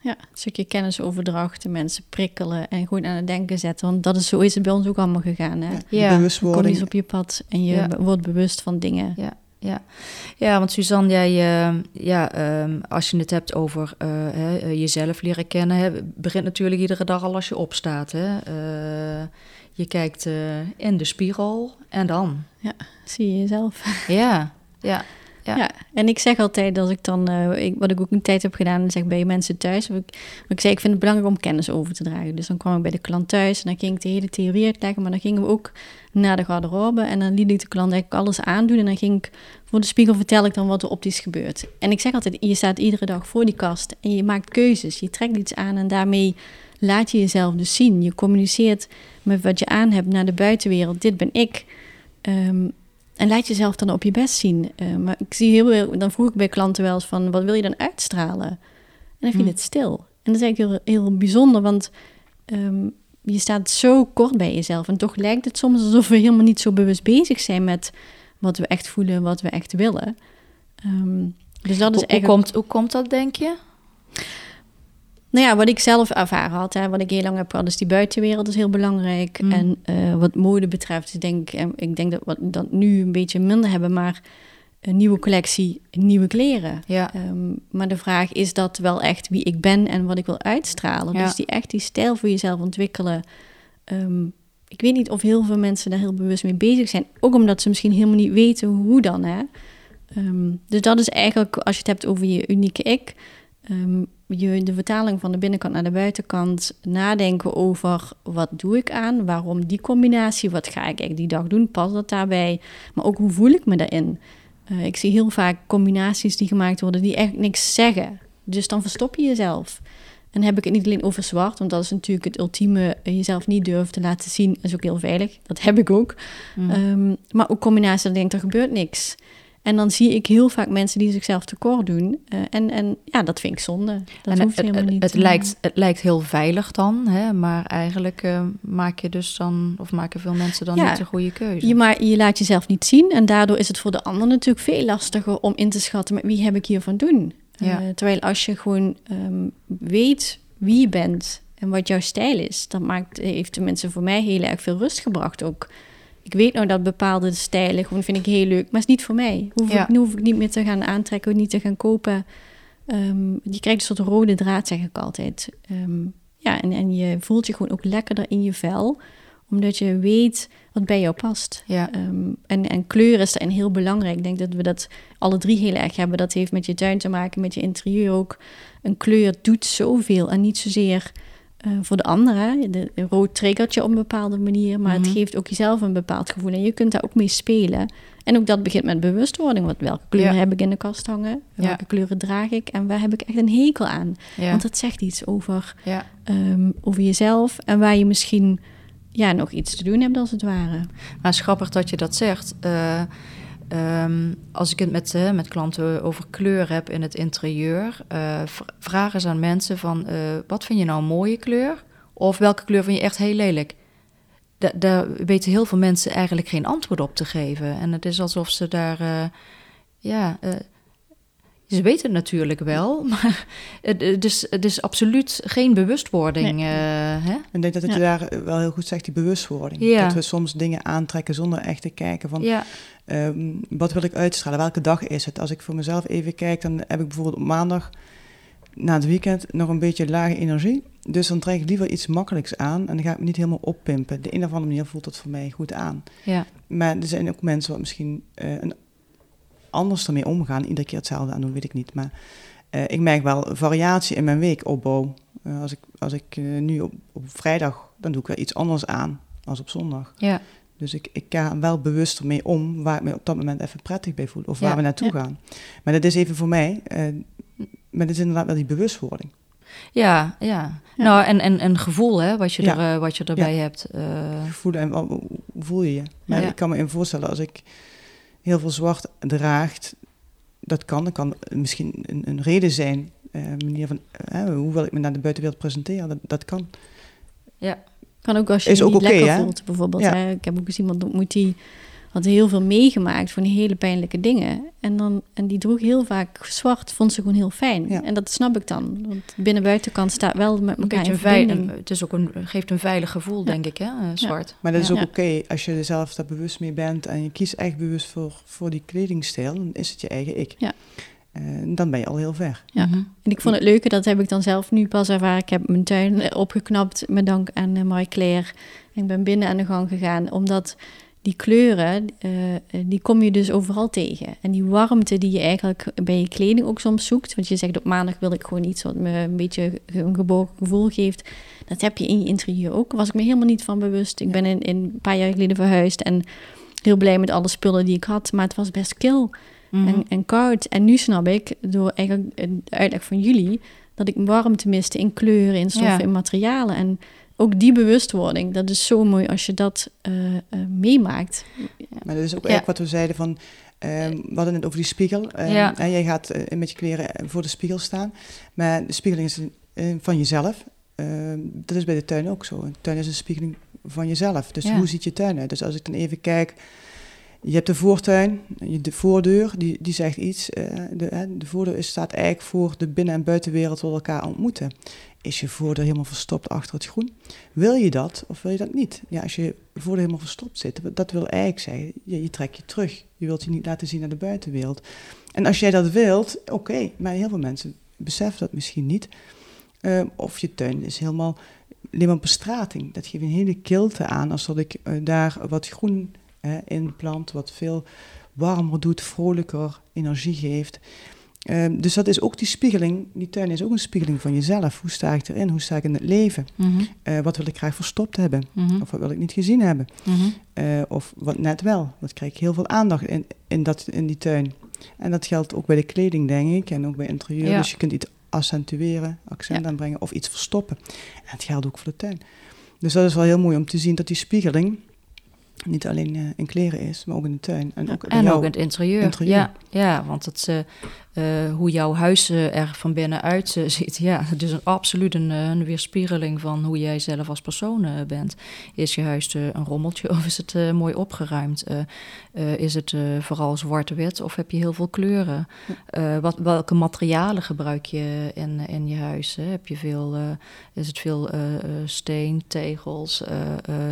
Ja, een stukje kennisoverdracht, de mensen prikkelen en gewoon aan het denken zetten. Want dat is, zo is het bij ons ook allemaal gegaan. Hè? ja, Ja. Kom bewustwording. eens op je pad en je Ja. wordt bewust van dingen. Ja, ja. ja want Suzanne, jij, eh, ja, ehm, als je het hebt over eh, hè, eh, jezelf leren kennen, hè, begint natuurlijk iedere dag al als je opstaat. Hè? Eh, je kijkt eh, in de spiegel en dan. Zie je jezelf. Ja, ja, Ja. En ik zeg altijd als ik dan, eh, ik, wat ik ook een tijd heb gedaan, zeg bij mensen thuis. Ik, ik zei, ik vind het belangrijk om kennis over te dragen. Dus dan kwam ik bij de klant thuis en dan ging ik de hele theorie uitleggen. Maar dan gingen we ook naar de garderobe en dan liet ik de klant eigenlijk alles aandoen. En dan ging ik voor de spiegel vertel ik dan wat er optisch gebeurt. En ik zeg altijd, je staat iedere dag voor die kast en je maakt keuzes. Je trekt iets aan en daarmee laat je jezelf dus zien. Je communiceert met wat je aan hebt naar de buitenwereld. Dit ben ik. Ehm, en laat jezelf dan op je best zien. Eh, maar ik zie heel veel, dan vroeg ik bij klanten wel eens van, wat wil je dan uitstralen? En dan viel Hmm. het stil. En dat is eigenlijk heel, heel bijzonder, want ehm, je staat zo kort bij jezelf. En toch lijkt het soms alsof we helemaal niet zo bewust bezig zijn met wat we echt voelen, wat we echt willen. Ehm, dus dat is Hoe, hoe, eigenlijk... komt, hoe komt dat, denk je? Nou ja, wat ik zelf ervaren had, hè, wat ik heel lang heb gehad, is die buitenwereld is heel belangrijk. Mm. En eh, wat mode betreft, ik denk, eh, ik denk dat we dat nu een beetje minder hebben, maar een nieuwe collectie, nieuwe kleren. Ja. Ehm, maar de vraag is dat wel echt wie ik ben en wat ik wil uitstralen. Ja. Dus die echt die stijl voor jezelf ontwikkelen. Ehm, ik weet niet of heel veel mensen daar heel bewust mee bezig zijn. Ook omdat ze misschien helemaal niet weten hoe dan. Hè? Ehm, dus dat is eigenlijk, als je het hebt over je unieke ik, ehm, je, de vertaling van de binnenkant naar de buitenkant, nadenken over wat doe ik aan, waarom die combinatie, wat ga ik eigenlijk die dag doen, past dat daarbij, maar ook hoe voel ik me daarin. Eh, ik zie heel vaak combinaties die gemaakt worden die echt niks zeggen. Dus dan verstop je jezelf. En dan heb ik het niet alleen over zwart, want dat is natuurlijk het ultieme eh, jezelf niet durven te laten zien. is ook heel veilig. Dat heb ik ook. Mm. Ehm, maar ook combinaties dat ik denk, er gebeurt niks. En dan zie ik heel vaak mensen die zichzelf tekort doen. Eh, en, en ja, dat vind ik zonde. Dat en hoeft het, helemaal het, niet. het, eh, lijkt, het lijkt heel veilig dan, hè? maar eigenlijk eh, maak je dus dan, of maken veel mensen dan Ja. niet de goede keuze. Je, maar je laat jezelf niet zien. En daardoor is het voor de ander natuurlijk veel lastiger om in te schatten met wie heb ik hier van doen. Ja. Eh, terwijl als je gewoon ehm, weet wie je bent en wat jouw stijl is, dat maakt, heeft tenminste voor mij heel erg veel rust gebracht ook. Ik weet nou dat bepaalde stijlen gewoon vind ik heel leuk, maar is niet voor mij. Hoef Ja. ik, nu hoef ik niet meer te gaan aantrekken, niet te gaan kopen. Ehm, je krijgt een soort rode draad, zeg ik altijd. Ehm, ja, en, en je voelt je gewoon ook lekkerder in je vel, omdat je weet wat bij jou past. Ja. Ehm, en, en kleur is daarin heel belangrijk. Ik denk dat we dat alle drie heel erg hebben. Dat heeft met je tuin te maken, met je interieur ook. Een kleur doet zoveel en niet zozeer eh, voor de anderen. De, de rood triggert je op een bepaalde manier, maar Mhm. het geeft ook jezelf een bepaald gevoel. En je kunt daar ook mee spelen. En ook dat begint met bewustwording. Want welke kleuren Ja. heb ik in de kast hangen? Ja. Welke kleuren draag ik? En waar heb ik echt een hekel aan? Ja. Want dat zegt iets over, ja. ehm, over jezelf en waar je misschien ja, nog iets te doen hebt, als het ware. Maar het is grappig dat je dat zegt. Eh, ehm, als ik het met, eh, met klanten over kleur heb in het interieur, eh, v- vragen ze aan mensen van eh, wat vind je nou een mooie kleur? Of welke kleur vind je echt heel lelijk? Da- daar weten heel veel mensen eigenlijk geen antwoord op te geven. En het is alsof ze daar, eh, ja, eh, ze weten het natuurlijk wel, maar het, het, is, het is absoluut geen bewustwording. eh, hè? Ik denk dat het Ja. je daar wel heel goed zegt, die bewustwording. Ja. Dat we soms dingen aantrekken zonder echt te kijken van... Ja, Ehm, wat wil ik uitstralen? Welke dag is het? Als ik voor mezelf even kijk, dan heb ik bijvoorbeeld op maandag na het weekend nog een beetje lage energie. Dus dan trek ik liever iets makkelijks aan en dan ga ik me niet helemaal oppimpen. De een of andere manier voelt dat voor mij goed aan. ja, Maar er zijn ook mensen wat misschien eh, een, anders ermee omgaan. Iedere keer hetzelfde aan doen, weet ik niet. Maar eh, ik merk wel variatie in mijn weekopbouw. Eh, als ik, als ik eh, nu op, op vrijdag, dan doe ik wel iets anders aan als op zondag. ja. Dus ik, ik ga er wel bewust mee om waar ik me op dat moment even prettig bij voel. Of Ja, waar we naartoe ja. gaan. Maar dat is even voor mij. maar dat is inderdaad wel die bewustwording. Ja, ja. Nou, en, en een gevoel, hè, wat je, er, wat je erbij hebt. Voelen en wat- hoe voel je je? Maar ik kan me even voorstellen als ik heel veel zwart draagt. Dat kan. Dat kan misschien een, een reden zijn. eh manier van eh, hoe wil ik me naar de buitenwereld presenteren. Dat, dat kan. Kan ook als je Is je ook niet lekker hè? voelt, bijvoorbeeld. Ja. Hè? Ik heb ook eens iemand ontmoet die had heel veel meegemaakt van die hele pijnlijke dingen. En, dan, en die droeg heel vaak zwart, vond ze gewoon heel fijn. Ja. En dat snap ik dan. Want binnen-buitenkant staat wel met een elkaar beetje in een veil- verbinding. het is ook een, geeft een veilig gevoel, denk ik, hè, eh, zwart. Maar dat is Ja. ook oké als je er zelf daar bewust mee bent. En je kiest echt bewust voor, voor die kledingstijl. Dan is het je eigen ik. Ja. Eh, dan ben je al heel ver. Ja. Mhm. En ik vond het leuke, dat heb ik dan zelf nu pas ervaren. Ik heb mijn tuin opgeknapt met dank aan eh, Marie Claire. En ik ben binnen aan de gang gegaan, omdat die kleuren, uh, die kom je dus overal tegen. En die warmte die je eigenlijk bij je kleding ook soms zoekt. Want je zegt op maandag wil ik gewoon iets wat me een beetje een gebogen gevoel geeft. Dat heb je in je interieur ook. was ik me helemaal niet van bewust. Ik ben in, in een paar jaar geleden verhuisd en heel blij met alle spullen die ik had. Maar het was best kil en, mhm. en koud. En nu snap ik, door eigenlijk de uitleg van jullie, dat ik warmte miste in kleuren, in stoffen, in materialen. En ook die bewustwording, dat is zo mooi als je dat uh, uh, meemaakt. Maar dat is ook echt wat we zeiden van, um, we hadden het over die spiegel. Um, ja. En jij gaat uh, met je kleren voor de spiegel staan. Maar de spiegeling is van jezelf. Ehm, dat is bij de tuin ook zo. Een tuin is een spiegeling van jezelf. Dus hoe ziet je tuin uit? Dus als ik dan even kijk je hebt de voortuin, de voordeur, die, die zegt iets. De, de voordeur staat eigenlijk voor de binnen- en buitenwereld wil elkaar ontmoeten. Is je voordeur helemaal verstopt achter het groen? Wil je dat of wil je dat niet? Ja, als je voordeur helemaal verstopt zit, dat wil eigenlijk zeggen, je, trekt je terug. Je wilt je niet laten zien naar de buitenwereld. En als jij dat wilt, oké, maar heel veel mensen beseffen dat misschien niet. Uh, of je tuin is helemaal alleen bestrating. Dat geeft een hele kilte aan als dat ik uh, daar wat groen in plant, wat veel warmer doet, vrolijker, energie geeft. Ehm, dus dat is ook die spiegeling. Die tuin is ook een spiegeling van jezelf. Hoe sta ik erin? Hoe sta ik in het leven? Mhm. Eh, wat wil ik graag verstopt hebben? Mhm. Of wat wil ik niet gezien hebben? Mhm. Eh, of wat net wel? Wat krijg ik heel veel aandacht in, in, dat, in die tuin? En dat geldt ook bij de kleding, denk ik. En ook bij interieur. Dus je kunt iets accentueren, accent aanbrengen of iets verstoppen. En dat geldt ook voor de tuin. Dus dat is wel heel mooi om te zien dat die spiegeling niet alleen uh, in kleren is, maar ook in de tuin. En ook, en ook in het interieur. Ja, ja, want het, uh, uh, hoe jouw huis er van binnenuit ziet, ja, het is een, absoluut een, een, weerspiegeling van hoe jij zelf als persoon bent. Is je huis een rommeltje of is het mooi opgeruimd? is het vooral zwart-wit of heb je heel veel kleuren? wat, welke materialen gebruik je in, in je huis? Hè? Heb je veel, is het veel steen, tegels,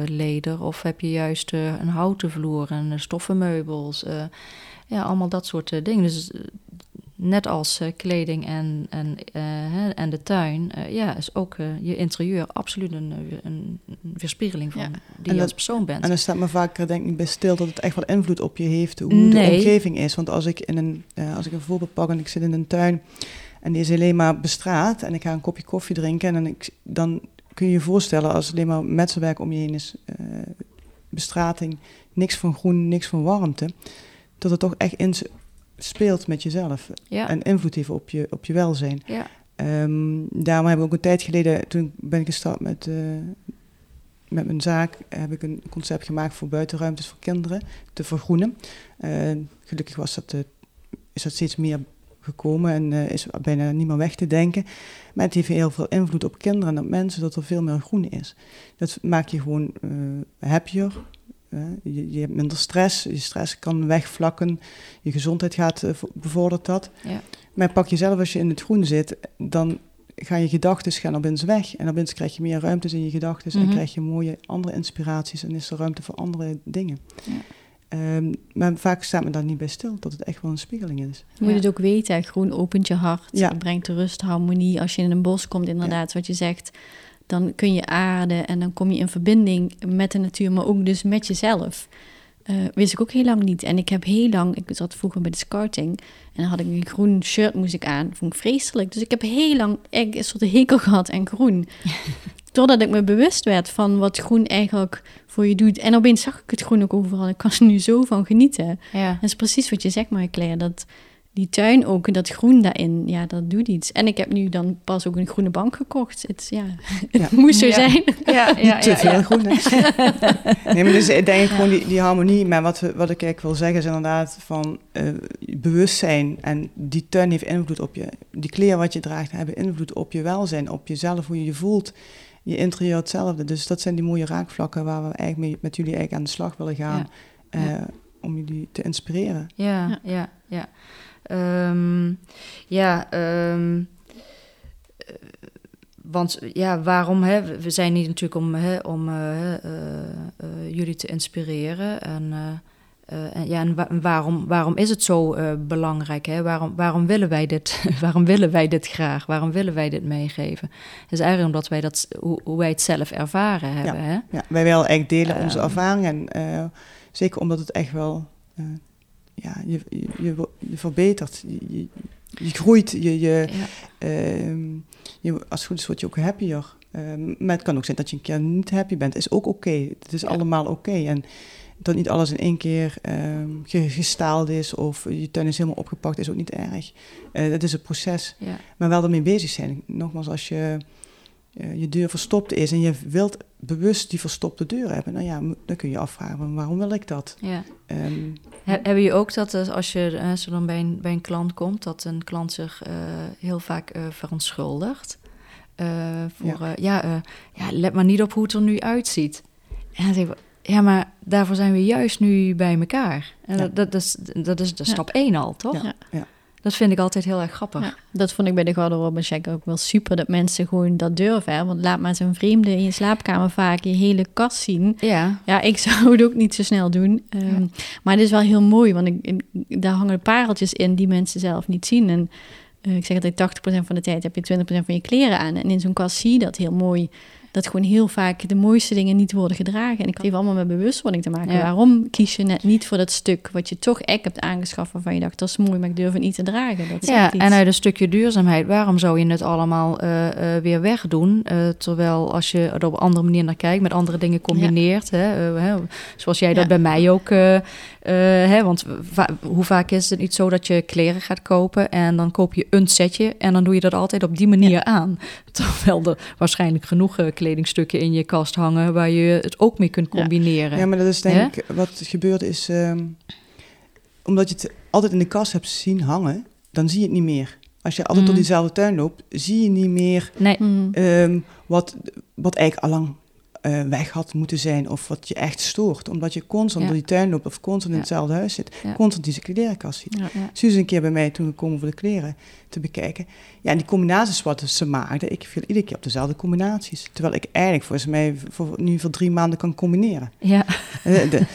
leder of heb je juist een houten vloer en stoffen meubels. Uh, ja, allemaal dat soort uh, dingen. Dus eh, net als kleding en, en, en de tuin, ja, is ook je interieur absoluut een, een weerspiegeling van die je als persoon bent. En dan staat me vaak denk ik bij stil dat het echt wat invloed op je heeft, hoe de omgeving is. Want als ik, in een, als ik een voorbeeld pak en ik zit in een tuin en die is alleen maar bestraat en ik ga een kopje koffie drinken en dan, ik, dan kun je je voorstellen als alleen maar metselwerk om je heen is, bestrating, niks van groen, niks van warmte, dat het toch echt in speelt met jezelf en invloed heeft op je, op je welzijn. Ja. Um, daarom hebben we ook een tijd geleden, toen ben ik gestart met, uh, met mijn zaak, heb ik een concept gemaakt voor buitenruimtes voor kinderen te vergroenen. Uh, gelukkig was dat, uh, is dat steeds meer gekomen en uh, is bijna niet meer weg te denken. Maar het heeft heel veel invloed op kinderen en op mensen dat er veel meer groen is. Dat maakt je gewoon uh, happier. Uh, je, je, hebt minder stress, je stress kan wegvlakken, je gezondheid gaat bevordert dat. Ja. Maar pak jezelf als je in het groen zit, dan gaan je gedachten gaan opeens weg. En opeens krijg je meer ruimtes in je gedachten en mhm. krijg je mooie andere inspiraties en is er ruimte voor andere dingen. Ja. Um, maar vaak staat me daar niet bij stil, dat het echt wel een spiegeling is. Je moet het ook weten, groen opent je hart, ja. brengt rust, harmonie. Als je in een bos komt, inderdaad, wat je zegt, dan kun je aarden en dan kom je in verbinding met de natuur, maar ook dus met jezelf. Uh, wist ik ook heel lang niet. En ik heb heel lang, ik zat vroeger bij de scouting en dan had ik een groen shirt moest ik aan. vond ik vreselijk. Dus ik heb heel lang een soort hekel gehad aan groen. Doordat ik me bewust werd van wat groen eigenlijk voor je doet. En opeens zag ik het groen ook overal. Ik kan er nu zo van genieten. Ja. Dat is precies wat je zegt, Marie-Claire. Dat die tuin ook, dat groen daarin, ja, dat doet iets. En ik heb nu dan pas ook een groene bank gekocht. Het, ja, het moest zo zijn. Ja, ja, Te veel groen. nee, maar dus ik denk gewoon die, die harmonie. Maar wat, we, wat ik eigenlijk wil zeggen is inderdaad van uh, bewustzijn. En die tuin heeft invloed op je. Die kleren wat je draagt hebben invloed op je welzijn, op jezelf, hoe je je voelt je interieur hetzelfde. Dus dat zijn die mooie raakvlakken waar we eigenlijk mee, met jullie eigenlijk aan de slag willen gaan. Ja. Uh, om jullie te inspireren. Ja, ja, ja. Um, ja, um, want ja, waarom? Hè? We zijn niet natuurlijk om, hè, om uh, uh, jullie te inspireren. En Uh, en, ja, en waarom, waarom is het zo uh, belangrijk? Hè? Waarom, waarom, willen wij dit, waarom willen wij dit graag? Waarom willen wij dit meegeven? Het is eigenlijk omdat wij dat, hoe, hoe wij het zelf ervaren hebben. Ja, hè? ja wij willen eigenlijk delen onze ervaringen. En zeker omdat het echt wel, ja, je, je, je, je verbetert. Je, je, groeit. Je, je, ja. je, als het goed is, word je ook happier. maar het kan ook zijn dat je een keer niet happy bent. is ook oké. Okay. Het is allemaal oké. Okay. En dat niet alles in één keer um, gestaald is of je tuin is helemaal opgepakt, is ook niet erg. Uh, dat is een proces. Ja. Maar wel ermee bezig zijn. Nogmaals, als je uh, je deur verstopt is en je wilt bewust die verstopte deur hebben, nou ja, dan kun je afvragen, waarom wil ik dat? Ja. Um, He, hebben je ook dat eh, als je zo dan bij een, bij een klant komt, dat een klant zich heel vaak verontschuldigt? voor, ja, ja, ja, let maar niet op hoe het er nu uitziet. En dan zeg ik, ja, maar daarvoor zijn we juist nu bij elkaar. En dat, dat, is, dat is de stap één al, toch? Ja. ja. Dat vind ik altijd heel erg grappig. dat vond ik bij de garderobe check ook wel super. Dat mensen gewoon dat durven. Want laat maar zo'n vreemde in je slaapkamer vaak je hele kast zien. Ja. Ja, ik zou het ook niet zo snel doen. Um, maar het is wel heel mooi. Want ik, daar hangen pareltjes in die mensen zelf niet zien. En uh, ik zeg altijd 80% van de tijd heb je 20% van je kleren aan. En in zo'n kast zie je dat heel mooi dat gewoon heel vaak de mooiste dingen niet worden gedragen. En ik heeft allemaal met bewustwording te maken. Waarom kies je net niet voor dat stuk wat je toch echt hebt aangeschaft waarvan je dacht, dat is mooi, maar ik durf het niet te dragen. Dat ja, en uit een stukje duurzaamheid, waarom zou je het allemaal uh, uh, weer wegdoen? Uh, terwijl als je er op een andere manier naar kijkt, met andere dingen combineert, hè, hè, zoals jij dat bij mij ook, hè, want va hoe vaak is het niet zo dat je kleren gaat kopen en dan koop je een setje en dan doe je dat altijd op die manier aan. Terwijl er waarschijnlijk genoeg kleren kledingstukken in je kast hangen waar je het ook mee kunt combineren. Ja, maar dat is denk ik wat gebeurt is, um, omdat je het altijd in de kast hebt zien hangen, dan zie je het niet meer. Als je altijd mm. door diezelfde tuin loopt, zie je niet meer nee. um, wat, wat eigenlijk allang uh, weg had moeten zijn of wat je echt stoort. Omdat je constant door die tuin loopt of constant in hetzelfde huis zit. Constant die klerenkast ziet. Ja, Suus een keer bij mij toen gekomen voor de kleren te bekijken. Ja, en die combinaties wat ze maakten, ik viel iedere keer op dezelfde combinaties. Terwijl ik eigenlijk volgens mij voor, nu voor drie maanden kan combineren. Ja. Eh, de,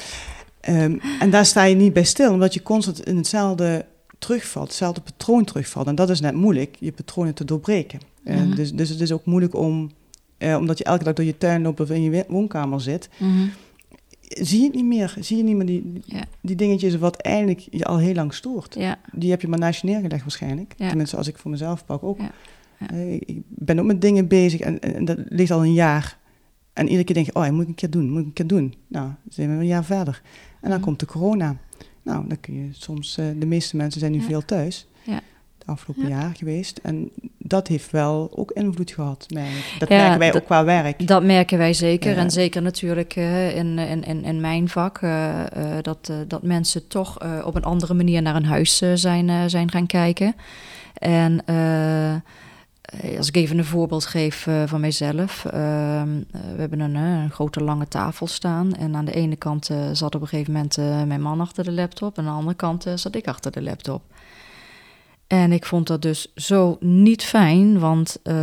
um, en daar sta je niet bij stil, omdat je constant in hetzelfde terugvalt, hetzelfde patroon terugvalt. En dat is net moeilijk, je patronen te doorbreken. Uh, dus, dus het is ook moeilijk om uh, omdat je elke dag door je tuin loopt of in je woonkamer zit, mm zie je het niet meer. Zie je niet meer die, ja. die dingetjes wat eigenlijk je al heel lang stoort. Ja. Die heb je maar naast je neergelegd waarschijnlijk. Ja. Tenminste, als ik voor mezelf pak ook. Uh, ik ben ook met dingen bezig en, en, dat ligt al een jaar. En iedere keer denk je, oh, moet ik een keer doen, moet ik een keer doen. Nou, zijn we een jaar verder. En dan mhm. komt de corona. Nou, dan kun je soms, uh, de meeste mensen zijn nu veel thuis. Ja afgelopen jaar geweest. En dat heeft wel ook invloed gehad. Dat merken wij ook qua werk. Dat merken wij zeker. En zeker natuurlijk uh, in, in, in, mijn vak. Uh, dat, dat mensen toch op een andere manier naar een huis zijn, zijn gaan kijken. En als ik even een voorbeeld geef van mijzelf. Ehm, we hebben een, een, grote lange tafel staan. En aan de ene kant zat op een gegeven moment mijn man achter de laptop. En aan de andere kant zat ik achter de laptop. En ik vond dat dus zo niet fijn, want uh,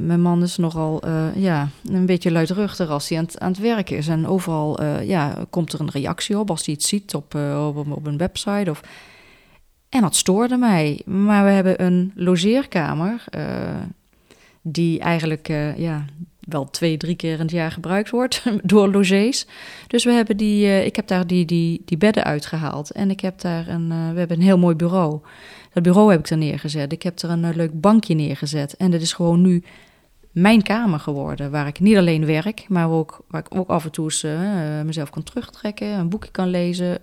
mijn man is nogal uh, ja, een beetje luidruchtig als hij aan het, aan het werk is. En overal uh, ja, komt er een reactie op als hij iets ziet op, op, op, een website. Of... En dat stoorde mij. Maar we hebben een logeerkamer die eigenlijk ja, wel twee, drie keer in het jaar gebruikt wordt door logés. Dus we hebben die, ik heb daar die, die, die bedden uitgehaald. En ik heb daar een, we hebben een heel mooi bureau. Dat bureau heb ik er neergezet. Ik heb er een, eh, leuk bankje neergezet. En dat is gewoon nu mijn kamer geworden. Waar ik niet alleen werk, maar ook, waar ik ook af en toe eens, uh, mezelf kan terugtrekken. Een boekje kan lezen.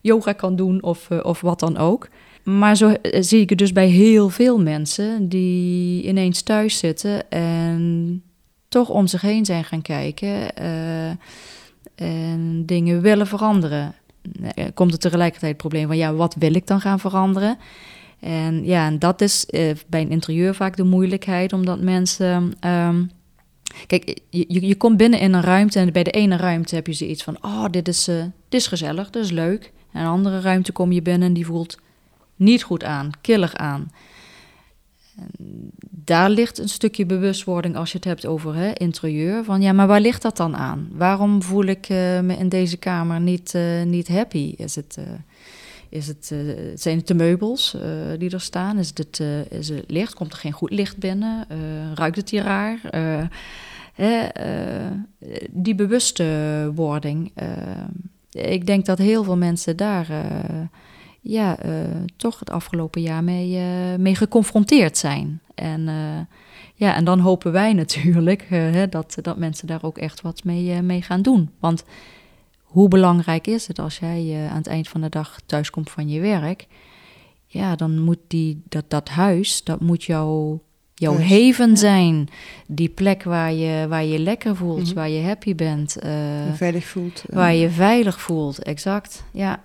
Yoga kan doen of, of wat dan ook. Maar zo zie ik het dus bij heel veel mensen die ineens thuis zitten en toch om zich heen zijn gaan kijken en dingen willen veranderen. Eh, komt er tegelijkertijd het probleem van ja, wat wil ik dan gaan veranderen? En ja, en dat is eh, bij een interieur vaak de moeilijkheid, omdat mensen. Um, kijk, je, je komt binnen in een ruimte en bij de ene ruimte heb je zoiets van: oh, dit is, uh, dit is gezellig, dit is leuk. En een andere ruimte kom je binnen en die voelt niet goed aan, killig aan. En daar ligt een stukje bewustwording als je het hebt over hè, interieur. Van ja, maar waar ligt dat dan aan? Waarom voel ik uh, me in deze kamer niet, uh, niet happy? Is het, uh, is het, zijn het de meubels die er staan? Is het, is het licht? Komt er geen goed licht binnen? ruikt het hier raar? die bewustwording. ik denk dat heel veel mensen daar ja, uh, toch het afgelopen jaar mee, uh, mee geconfronteerd zijn. En, uh, ja, en dan hopen wij natuurlijk hè, dat, dat mensen daar ook echt wat mee, mee gaan doen. Want hoe belangrijk is het als jij aan het eind van de dag thuiskomt van je werk? Ja, dan moet die, dat, dat huis, dat moet jouw jouw ja. zijn. Die plek waar je, waar je lekker voelt, mm -hmm. waar je happy bent. je veilig voelt. Waar je veilig voelt, exact. Ja.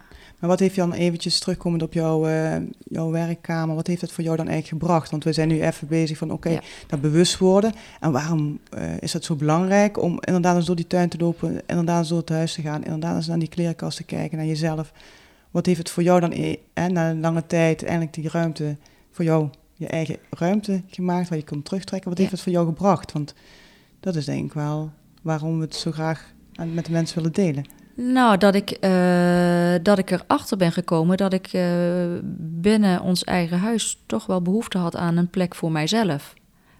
Maar wat heeft je dan eventjes terugkomend op jouw, uh, jouw werkkamer, wat heeft het voor jou dan eigenlijk gebracht? Want we zijn nu even bezig van oké, okay, ja. dat bewust worden. En waarom uh, is dat zo belangrijk om inderdaad eens door die tuin te lopen, inderdaad eens door het huis te gaan, inderdaad eens naar die klerenkast te kijken, naar jezelf. Wat heeft het voor jou dan eh, na een lange tijd eindelijk die ruimte voor jou, je eigen ruimte gemaakt, waar je kunt terugtrekken? Wat ja. heeft het voor jou gebracht? Want dat is denk ik wel waarom we het zo graag aan, met de mensen willen delen. Nou, dat ik, uh, dat ik erachter ben gekomen dat ik uh, binnen ons eigen huis toch wel behoefte had aan een plek voor mijzelf.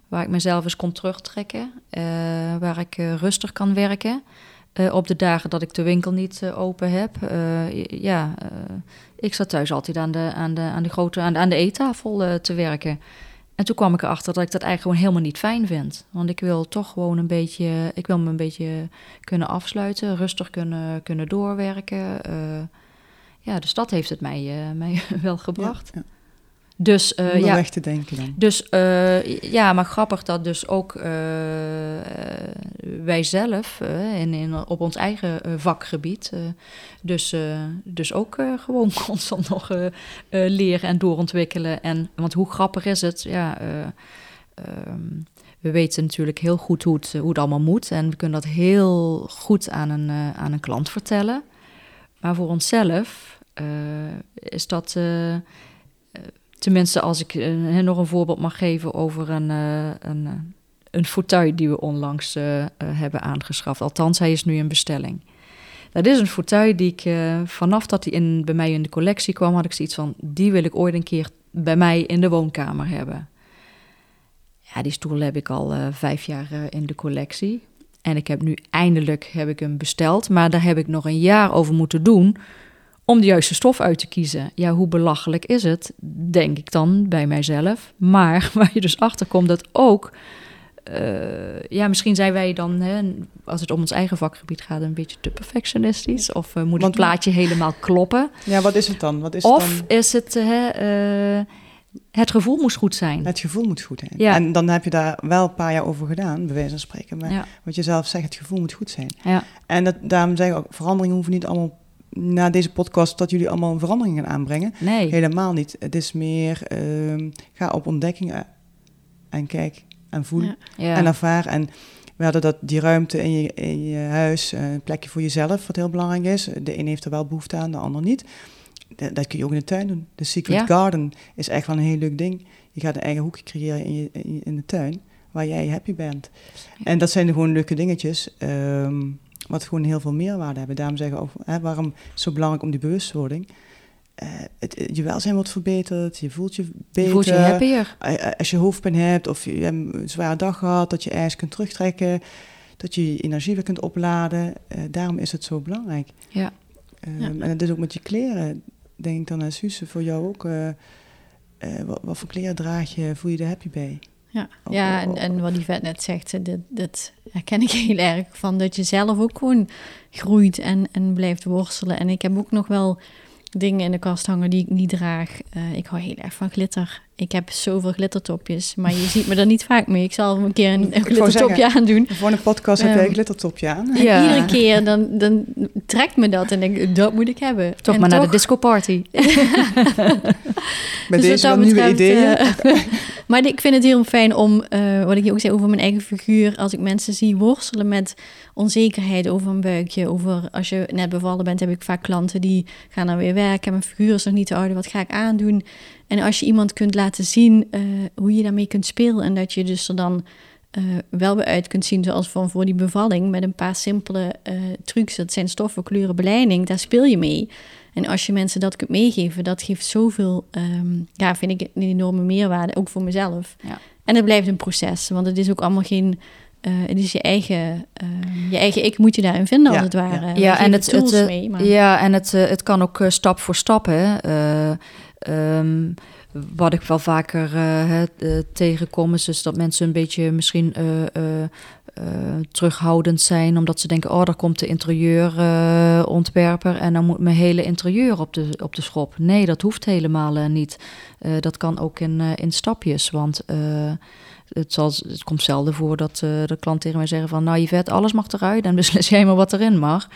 Waar ik mezelf eens kon terugtrekken, uh, waar ik rustig kan werken. op de dagen dat ik de winkel niet open heb. ja, ik zat thuis altijd aan de, aan de, aan de, grote, aan de, aan de eettafel te werken. En toen kwam ik erachter dat ik dat eigenlijk gewoon helemaal niet fijn vind. Want ik wil toch gewoon een beetje, ik wil me een beetje kunnen afsluiten, rustig kunnen, kunnen doorwerken. Uh, ja, dus dat heeft het mij, uh, mij wel gebracht. Ja, ja. Dus, uh, Om ja, weg te denken dan. Dus uh, ja, maar grappig dat dus ook uh, wij zelf in, in, op ons eigen vakgebied, dus, dus ook gewoon constant nog leren en doorontwikkelen. En, want hoe grappig is het? Ja, um, we weten natuurlijk heel goed hoe het, hoe het allemaal moet en we kunnen dat heel goed aan een, aan een klant vertellen. Maar voor onszelf is dat Tenminste, als ik uh, nog een voorbeeld mag geven over een, uh, een, een fauteuil die we onlangs hebben aangeschaft. Althans, hij is nu in bestelling. Dat is een fauteuil die ik vanaf dat hij in, bij mij in de collectie kwam, had ik zoiets van: die wil ik ooit een keer bij mij in de woonkamer hebben. Ja, die stoel heb ik al vijf jaar in de collectie. En ik heb nu eindelijk heb ik hem besteld, maar daar heb ik nog een jaar over moeten doen om de juiste stof uit te kiezen. Ja, hoe belachelijk is het, denk ik dan bij mijzelf. Maar waar je dus achter komt dat ook... Uh, ja, misschien zijn wij dan, hè, als het om ons eigen vakgebied gaat, een beetje te perfectionistisch. Of uh, moet het plaatje helemaal kloppen? Ja, wat is het dan? Wat is of het dan? is het, uh, het gevoel moet goed zijn. Het gevoel moet goed zijn. Ja. En dan heb je daar wel een paar jaar over gedaan, bij wijze van spreken. Maar ja. wat je zelf zegt, het gevoel moet goed zijn. Ja. En dat, daarom zeg ik ook, veranderingen hoeven niet allemaal na deze podcast dat jullie allemaal veranderingen aanbrengen. Nee. Helemaal niet. Het is meer, uh, ga op ontdekkingen en kijk en voel ja. Ja. en ervaar. En we hadden dat, die ruimte in je, in je huis, eh, een plekje voor jezelf, wat heel belangrijk is. De een heeft er wel behoefte aan, de ander niet. Dat, dat kun je ook in de tuin doen. De Secret Ja. Garden is echt wel een heel leuk ding. Je gaat een eigen hoekje creëren in, je, in, je- in de tuin, waar jij happy bent. En dat zijn gewoon leuke dingetjes. ehm, wat gewoon heel veel meerwaarde hebben. Daarom zeggen we ook, hè, waarom is het zo belangrijk om die bewustwording? Eh, het, je welzijn wordt verbeterd, je voelt je beter. Je voelt je happier. Eh, Als je hoofdpijn hebt of je hebt een zware dag gehad, dat je ijs kunt terugtrekken, dat je je energie weer kunt opladen. Eh, daarom is het zo belangrijk. Ja. Ehm, Ja. En dat is ook met je kleren, denk ik dan aan Suze, voor jou ook. eh, eh, wat, wat voor kleren draag je, voel je er happy bij? Ja, Oh, ja oh, en, oh. en wat Yvette net zegt, dat, dat herken ik heel erg. Van dat je zelf ook gewoon groeit en, en blijft worstelen. En ik heb ook nog wel dingen in de kast hangen die ik niet draag. Eh, ik hou heel erg van glitter. Ik heb zoveel glittertopjes, maar je ziet me er niet vaak mee. Ik zal een keer een, glittertopje zeggen, aandoen. Voor een podcast heb Ehm, jij een glittertopje aan. En Ja. iedere keer dan, dan trekt me dat en denk ik, dat moet ik hebben. Toch En maar naar de toch- disco party. Met Dus deze nieuwe betreft, ideeën. eh, maar ik vind het heel fijn om, eh, wat ik je ook zei over mijn eigen figuur, als ik mensen zie worstelen met onzekerheid over een buikje, over als je net bevallen bent, heb ik vaak klanten die gaan dan weer werken, mijn figuur is nog niet te ouder, wat ga ik aandoen? En als je iemand kunt laten zien eh, hoe je daarmee kunt spelen en dat je dus er dan uh, wel weer uit kunt zien, zoals van voor die bevalling, met een paar simpele uh, trucs. Dat zijn stoffen, kleuren, beleiding, daar speel je mee. En als je mensen dat kunt meegeven, dat geeft zoveel, um, ja, vind ik een enorme meerwaarde, ook voor mezelf. Ja. En het blijft een proces, want het is ook allemaal geen uh, het is je eigen, uh, je eigen ik moet je daarin vinden, als het ware. Ja, ja en het, het, mee, maar... ja, en het, het kan ook stap voor stap. Hè. Um, wat ik wel vaker tegenkom, is dus dat mensen een beetje misschien terughoudend zijn, omdat ze denken: oh, daar komt de interieurontwerper en dan moet mijn hele interieur op de, op de schop. Nee, dat hoeft helemaal niet. dat kan ook in, in stapjes, want het, het komt zelden voor dat de klant tegen mij zeggen van... nou Yvette, alles mag eruit en beslis jij maar wat erin mag.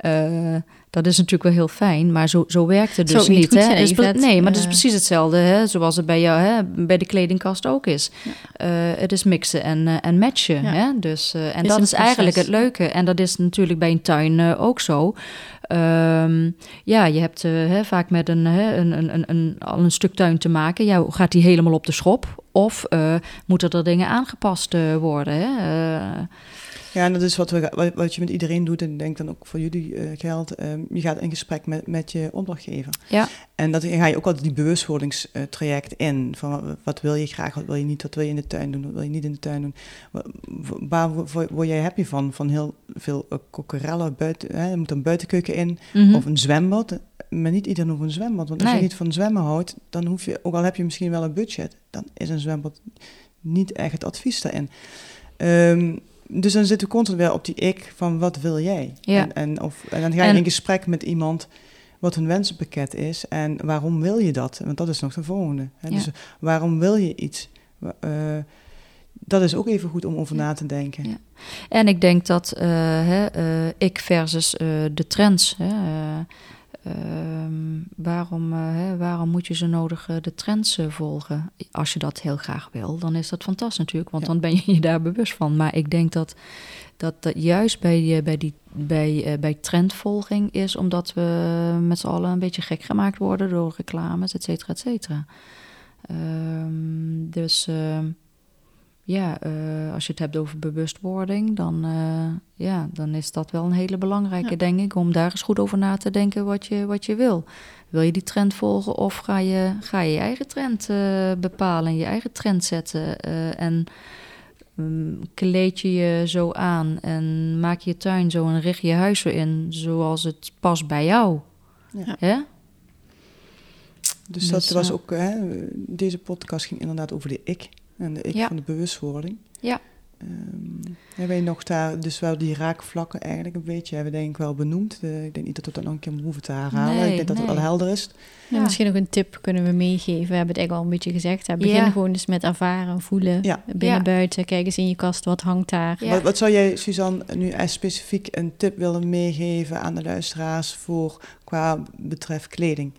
Uh, dat is natuurlijk wel heel fijn, maar zo, zo werkt het dus niet. hè? Dus, nee, maar het is precies hetzelfde hè? zoals het bij jou hè? bij de kledingkast ook is. Ja. Uh, het is mixen en, en matchen. Ja. Hè? Dus, en is dat is eigenlijk het leuke. En dat is natuurlijk bij een tuin ook zo. Um, ja, je hebt hè, vaak met een, hè, een, een, een, al een stuk tuin te maken. Ja, gaat die helemaal op de schop? Of moeten er dingen aangepast worden? Hè? Ja, en dat is wat, we, wat, je met iedereen doet. En ik denk dan ook voor jullie uh, geldt. Um, je gaat in gesprek met, met je opdrachtgever. Ja. En dat ga je ook altijd die bewustwordingstraject in. Van wat, wil je graag, wat wil je niet, wat wil je in de tuin doen, wat wil je niet in de tuin doen. Waar word jij happy van? Van heel veel uh, kokerellen buiten. Hè? Er moet een buitenkeuken in. Mm -hmm. Of een zwembad. Maar niet iedereen hoeft een zwembad. Want als nee. je niet van zwemmen houdt, dan hoef je, ook al heb je misschien wel een budget, dan is een zwembad niet echt het advies daarin. Um, dus dan zitten we constant weer op die ik van wat wil jij? Ja. En, en, of, en dan ga je en, in gesprek met iemand wat hun wensenpakket is en waarom wil je dat? Want dat is nog de volgende. Hè? Ja. Dus waarom wil je iets? Uh, dat is ook even goed om over ja. na te denken. Ja. En ik denk dat uh, hè, uh, ik versus de trends. Hè, Uh, waarom, uh, hè, waarom moet je zo nodig uh, de trends volgen? Als je dat heel graag wil, dan is dat fantastisch natuurlijk, want ja. dan ben je je daar bewust van. Maar ik denk dat dat, dat juist bij, bij, die, bij, bij trendvolging is omdat we met z'n allen een beetje gek gemaakt worden door reclames, et cetera, et cetera. Um, dus ehm, ja, uh, als je het hebt over bewustwording, dan, uh, ja, dan is dat wel een hele belangrijke, ja. denk ik, om daar eens goed over na te denken wat je, wat je wil. Wil je die trend volgen of ga je ga je, je eigen trend uh, bepalen, je eigen trend zetten en um, kleed je je zo aan en maak je tuin zo en richt je huis zo in zoals het past bij jou? Ja. Dus, dus dat was ook, hè, deze podcast ging inderdaad over de ik. En de ik ja. van de bewustwording. Ja. Um, hebben we nog daar dus wel die raakvlakken eigenlijk een beetje, hebben we denk ik wel benoemd. De, ik denk niet dat we dat nog een keer hoeven te herhalen. Nee, ik denk dat nee. het wel helder is. Ja. Misschien nog een tip kunnen we meegeven. We hebben het eigenlijk al een beetje gezegd. Hè. Begin ja. gewoon eens met ervaren, voelen, ja. binnen, buiten. Kijk eens in je kast, wat hangt daar. Wat, wat, zou jij, Suzanne, nu specifiek een tip willen meegeven aan de luisteraars voor qua betreft kleding?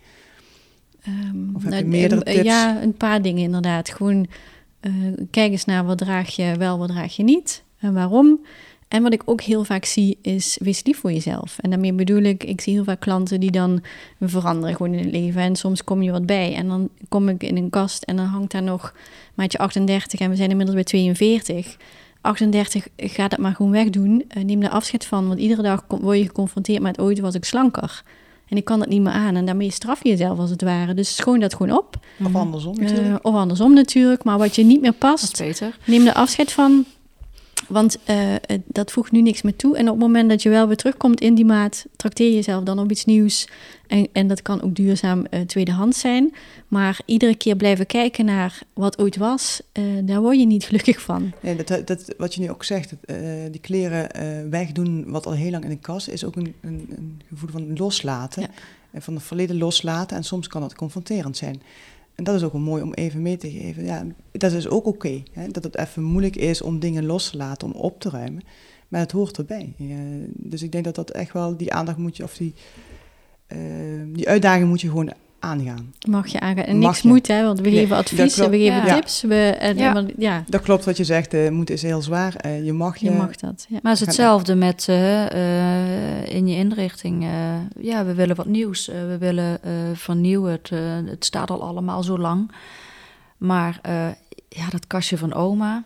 Um, of heb nou, je meerdere tips? Ja, een paar dingen inderdaad. Gewoon uh, kijk eens naar wat draag je wel, wat draag je niet en waarom. En wat ik ook heel vaak zie is, wees lief voor jezelf. En daarmee bedoel ik, ik zie heel vaak klanten die dan veranderen gewoon in het leven. En soms kom je wat bij en dan kom ik in een kast en dan hangt daar nog maatje 38 en we zijn inmiddels bij 42. 38, ga dat maar gewoon wegdoen. Uh, neem er afscheid van, want iedere dag word je geconfronteerd met ooit was ik slanker. En ik kan dat niet meer aan. En daarmee straf je jezelf als het ware. Dus schoon dat gewoon op. Of andersom natuurlijk. Uh, of andersom natuurlijk. Maar wat je niet meer past, neem er afscheid van. Want uh, dat voegt nu niks meer toe. En op het moment dat je wel weer terugkomt in die maat, trakteer jezelf dan op iets nieuws. En, en dat kan ook duurzaam uh, tweedehands zijn. Maar iedere keer blijven kijken naar wat ooit was, uh, daar word je niet gelukkig van. Nee, dat, dat, wat je nu ook zegt, die kleren wegdoen wat al heel lang in de kast is ook een, een, een gevoel van loslaten. Ja. En van het verleden loslaten. En soms kan dat confronterend zijn. En dat is ook mooi om even mee te geven. Ja, dat is ook oké. Dat het even moeilijk is om dingen los te laten, om op te ruimen. Maar het hoort erbij. Dus ik denk dat dat echt wel die aandacht moet je, of die, uh, die uitdaging moet je gewoon aangaan. Mag je aangaan. En Mag niks je. moet, hè, want we Nee, geven advies, klopt. we geven Ja. tips. We, en, Ja. Dat klopt wat je zegt, eh moeten is heel zwaar. Eh, je mag je... je mag dat. Ja. Maar het is hetzelfde met eh, eh, in je inrichting. eh, ja, we willen wat nieuws. eh, we willen eh, vernieuwen. Het, eh, het staat al allemaal zo lang. Maar eh, ja, dat kastje van oma,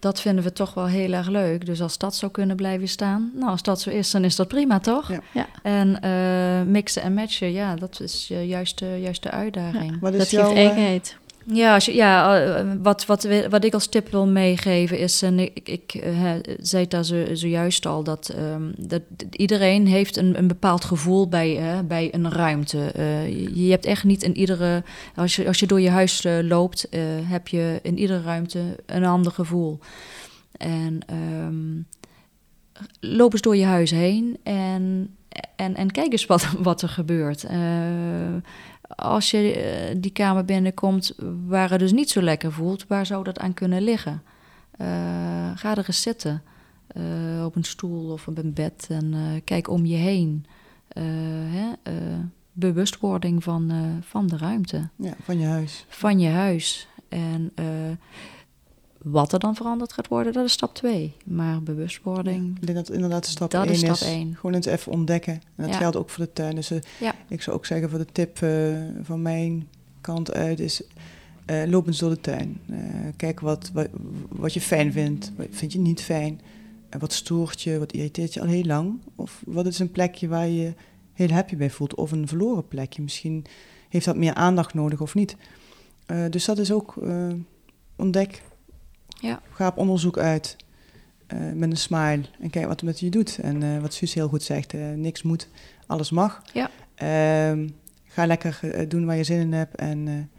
dat vinden we toch wel heel erg leuk. Dus als dat zou kunnen blijven staan, nou, als dat zo is, dan is dat prima, toch? Ja. Ja. En eh, mixen en matchen, ja, dat is juist, de, juist de uitdaging. Wat Dat is geeft jouw... eh, eigenheid. Ja, ja eh, wat, wat, wat ik als tip wil meegeven is, en ik, ik eh, zei het daar zo, zojuist al, dat, ehm, dat iedereen heeft een, een bepaald gevoel bij, bij een ruimte. Eh, je, hebt echt niet in iedere, als je, als je door je huis loopt, heb je in iedere ruimte een ander gevoel. En ehm, loop eens door je huis heen en, en, en kijk eens wat, wat er gebeurt. Eh, als je eh, die kamer binnenkomt waar het dus niet zo lekker voelt, waar zou dat aan kunnen liggen? Eh, ga er eens zitten eh, op een stoel of op een bed en kijk om je heen. Hè, bewustwording van, van de ruimte, Ja, van je huis. van je huis. En wat er dan veranderd gaat worden, dat is stap twee. Maar bewustwording, Ik denk dat inderdaad stap Dat 1 is één. Gewoon eens even ontdekken. En dat Ja. geldt ook voor de tuin. Dus eh, Ja. ik zou ook zeggen voor de tip eh, van mijn kant uit is... eh loop eens door de tuin. Kijk wat, wat, wat je fijn vindt. Wat vind je niet fijn. Wat stoort je, wat irriteert je al heel lang. Of wat is een plekje waar je heel happy bij voelt. Of een verloren plekje. Misschien heeft dat meer aandacht nodig of niet. Dus dat is ook ontdek. Ja. Ga op onderzoek uit. eh, met een smile. En kijk wat het met je doet. En eh, wat Suus heel goed zegt. eh, niks moet, alles mag. Ja. Ehm, ga lekker doen waar je zin in hebt. En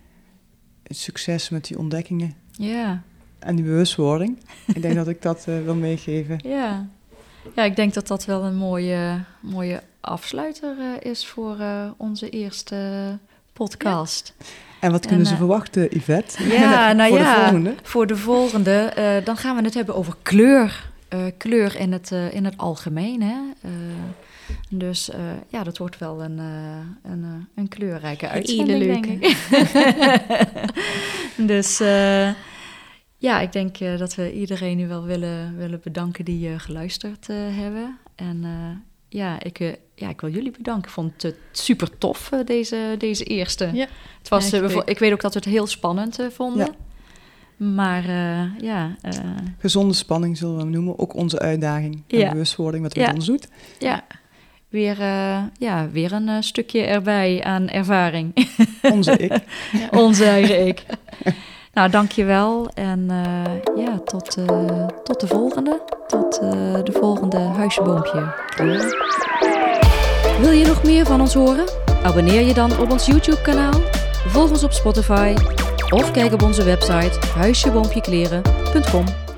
succes met die ontdekkingen. ja. En die bewustwording. ik denk dat ik dat wil meegeven. Ja. ja, ik denk dat dat wel een mooie, mooie afsluiter is voor onze eerste podcast. En wat kunnen En, ze eh, verwachten, Yvette? Ja, nou Voor ja. de volgende. Voor de volgende, eh, dan gaan we het hebben over kleur. Eh, kleur in het, eh, in het algemeen. Hè? Eh, dus eh, ja, dat wordt wel een, eh, een, een kleurrijke uitzending, denk ik. dus eh, ja, ik denk dat we iedereen nu wel willen, willen bedanken die geluisterd hebben. En eh, ja, ik, eh, ja, ik wil jullie bedanken. Ik vond het super tof, eh, deze, deze eerste. Ja, het was, eh, ik weet ook dat we het heel spannend eh, vonden. Ja. Maar eh, ja, eh, Gezonde spanning zullen we hem noemen. Ook onze uitdaging. En Ja. bewustwording wat we met ons doet. ja. Weer, eh, ja, weer een eh, stukje erbij aan ervaring. Onze ik. Onze eigen ik. Nou, dankjewel. En eh, ja, tot, eh, tot de volgende. Tot eh, de volgende huisjeboompje. Wil je nog meer van ons horen? Abonneer je dan op ons YouTube-kanaal. Volg ons op Spotify. Of kijk op onze website huisjeboompjekleren.com.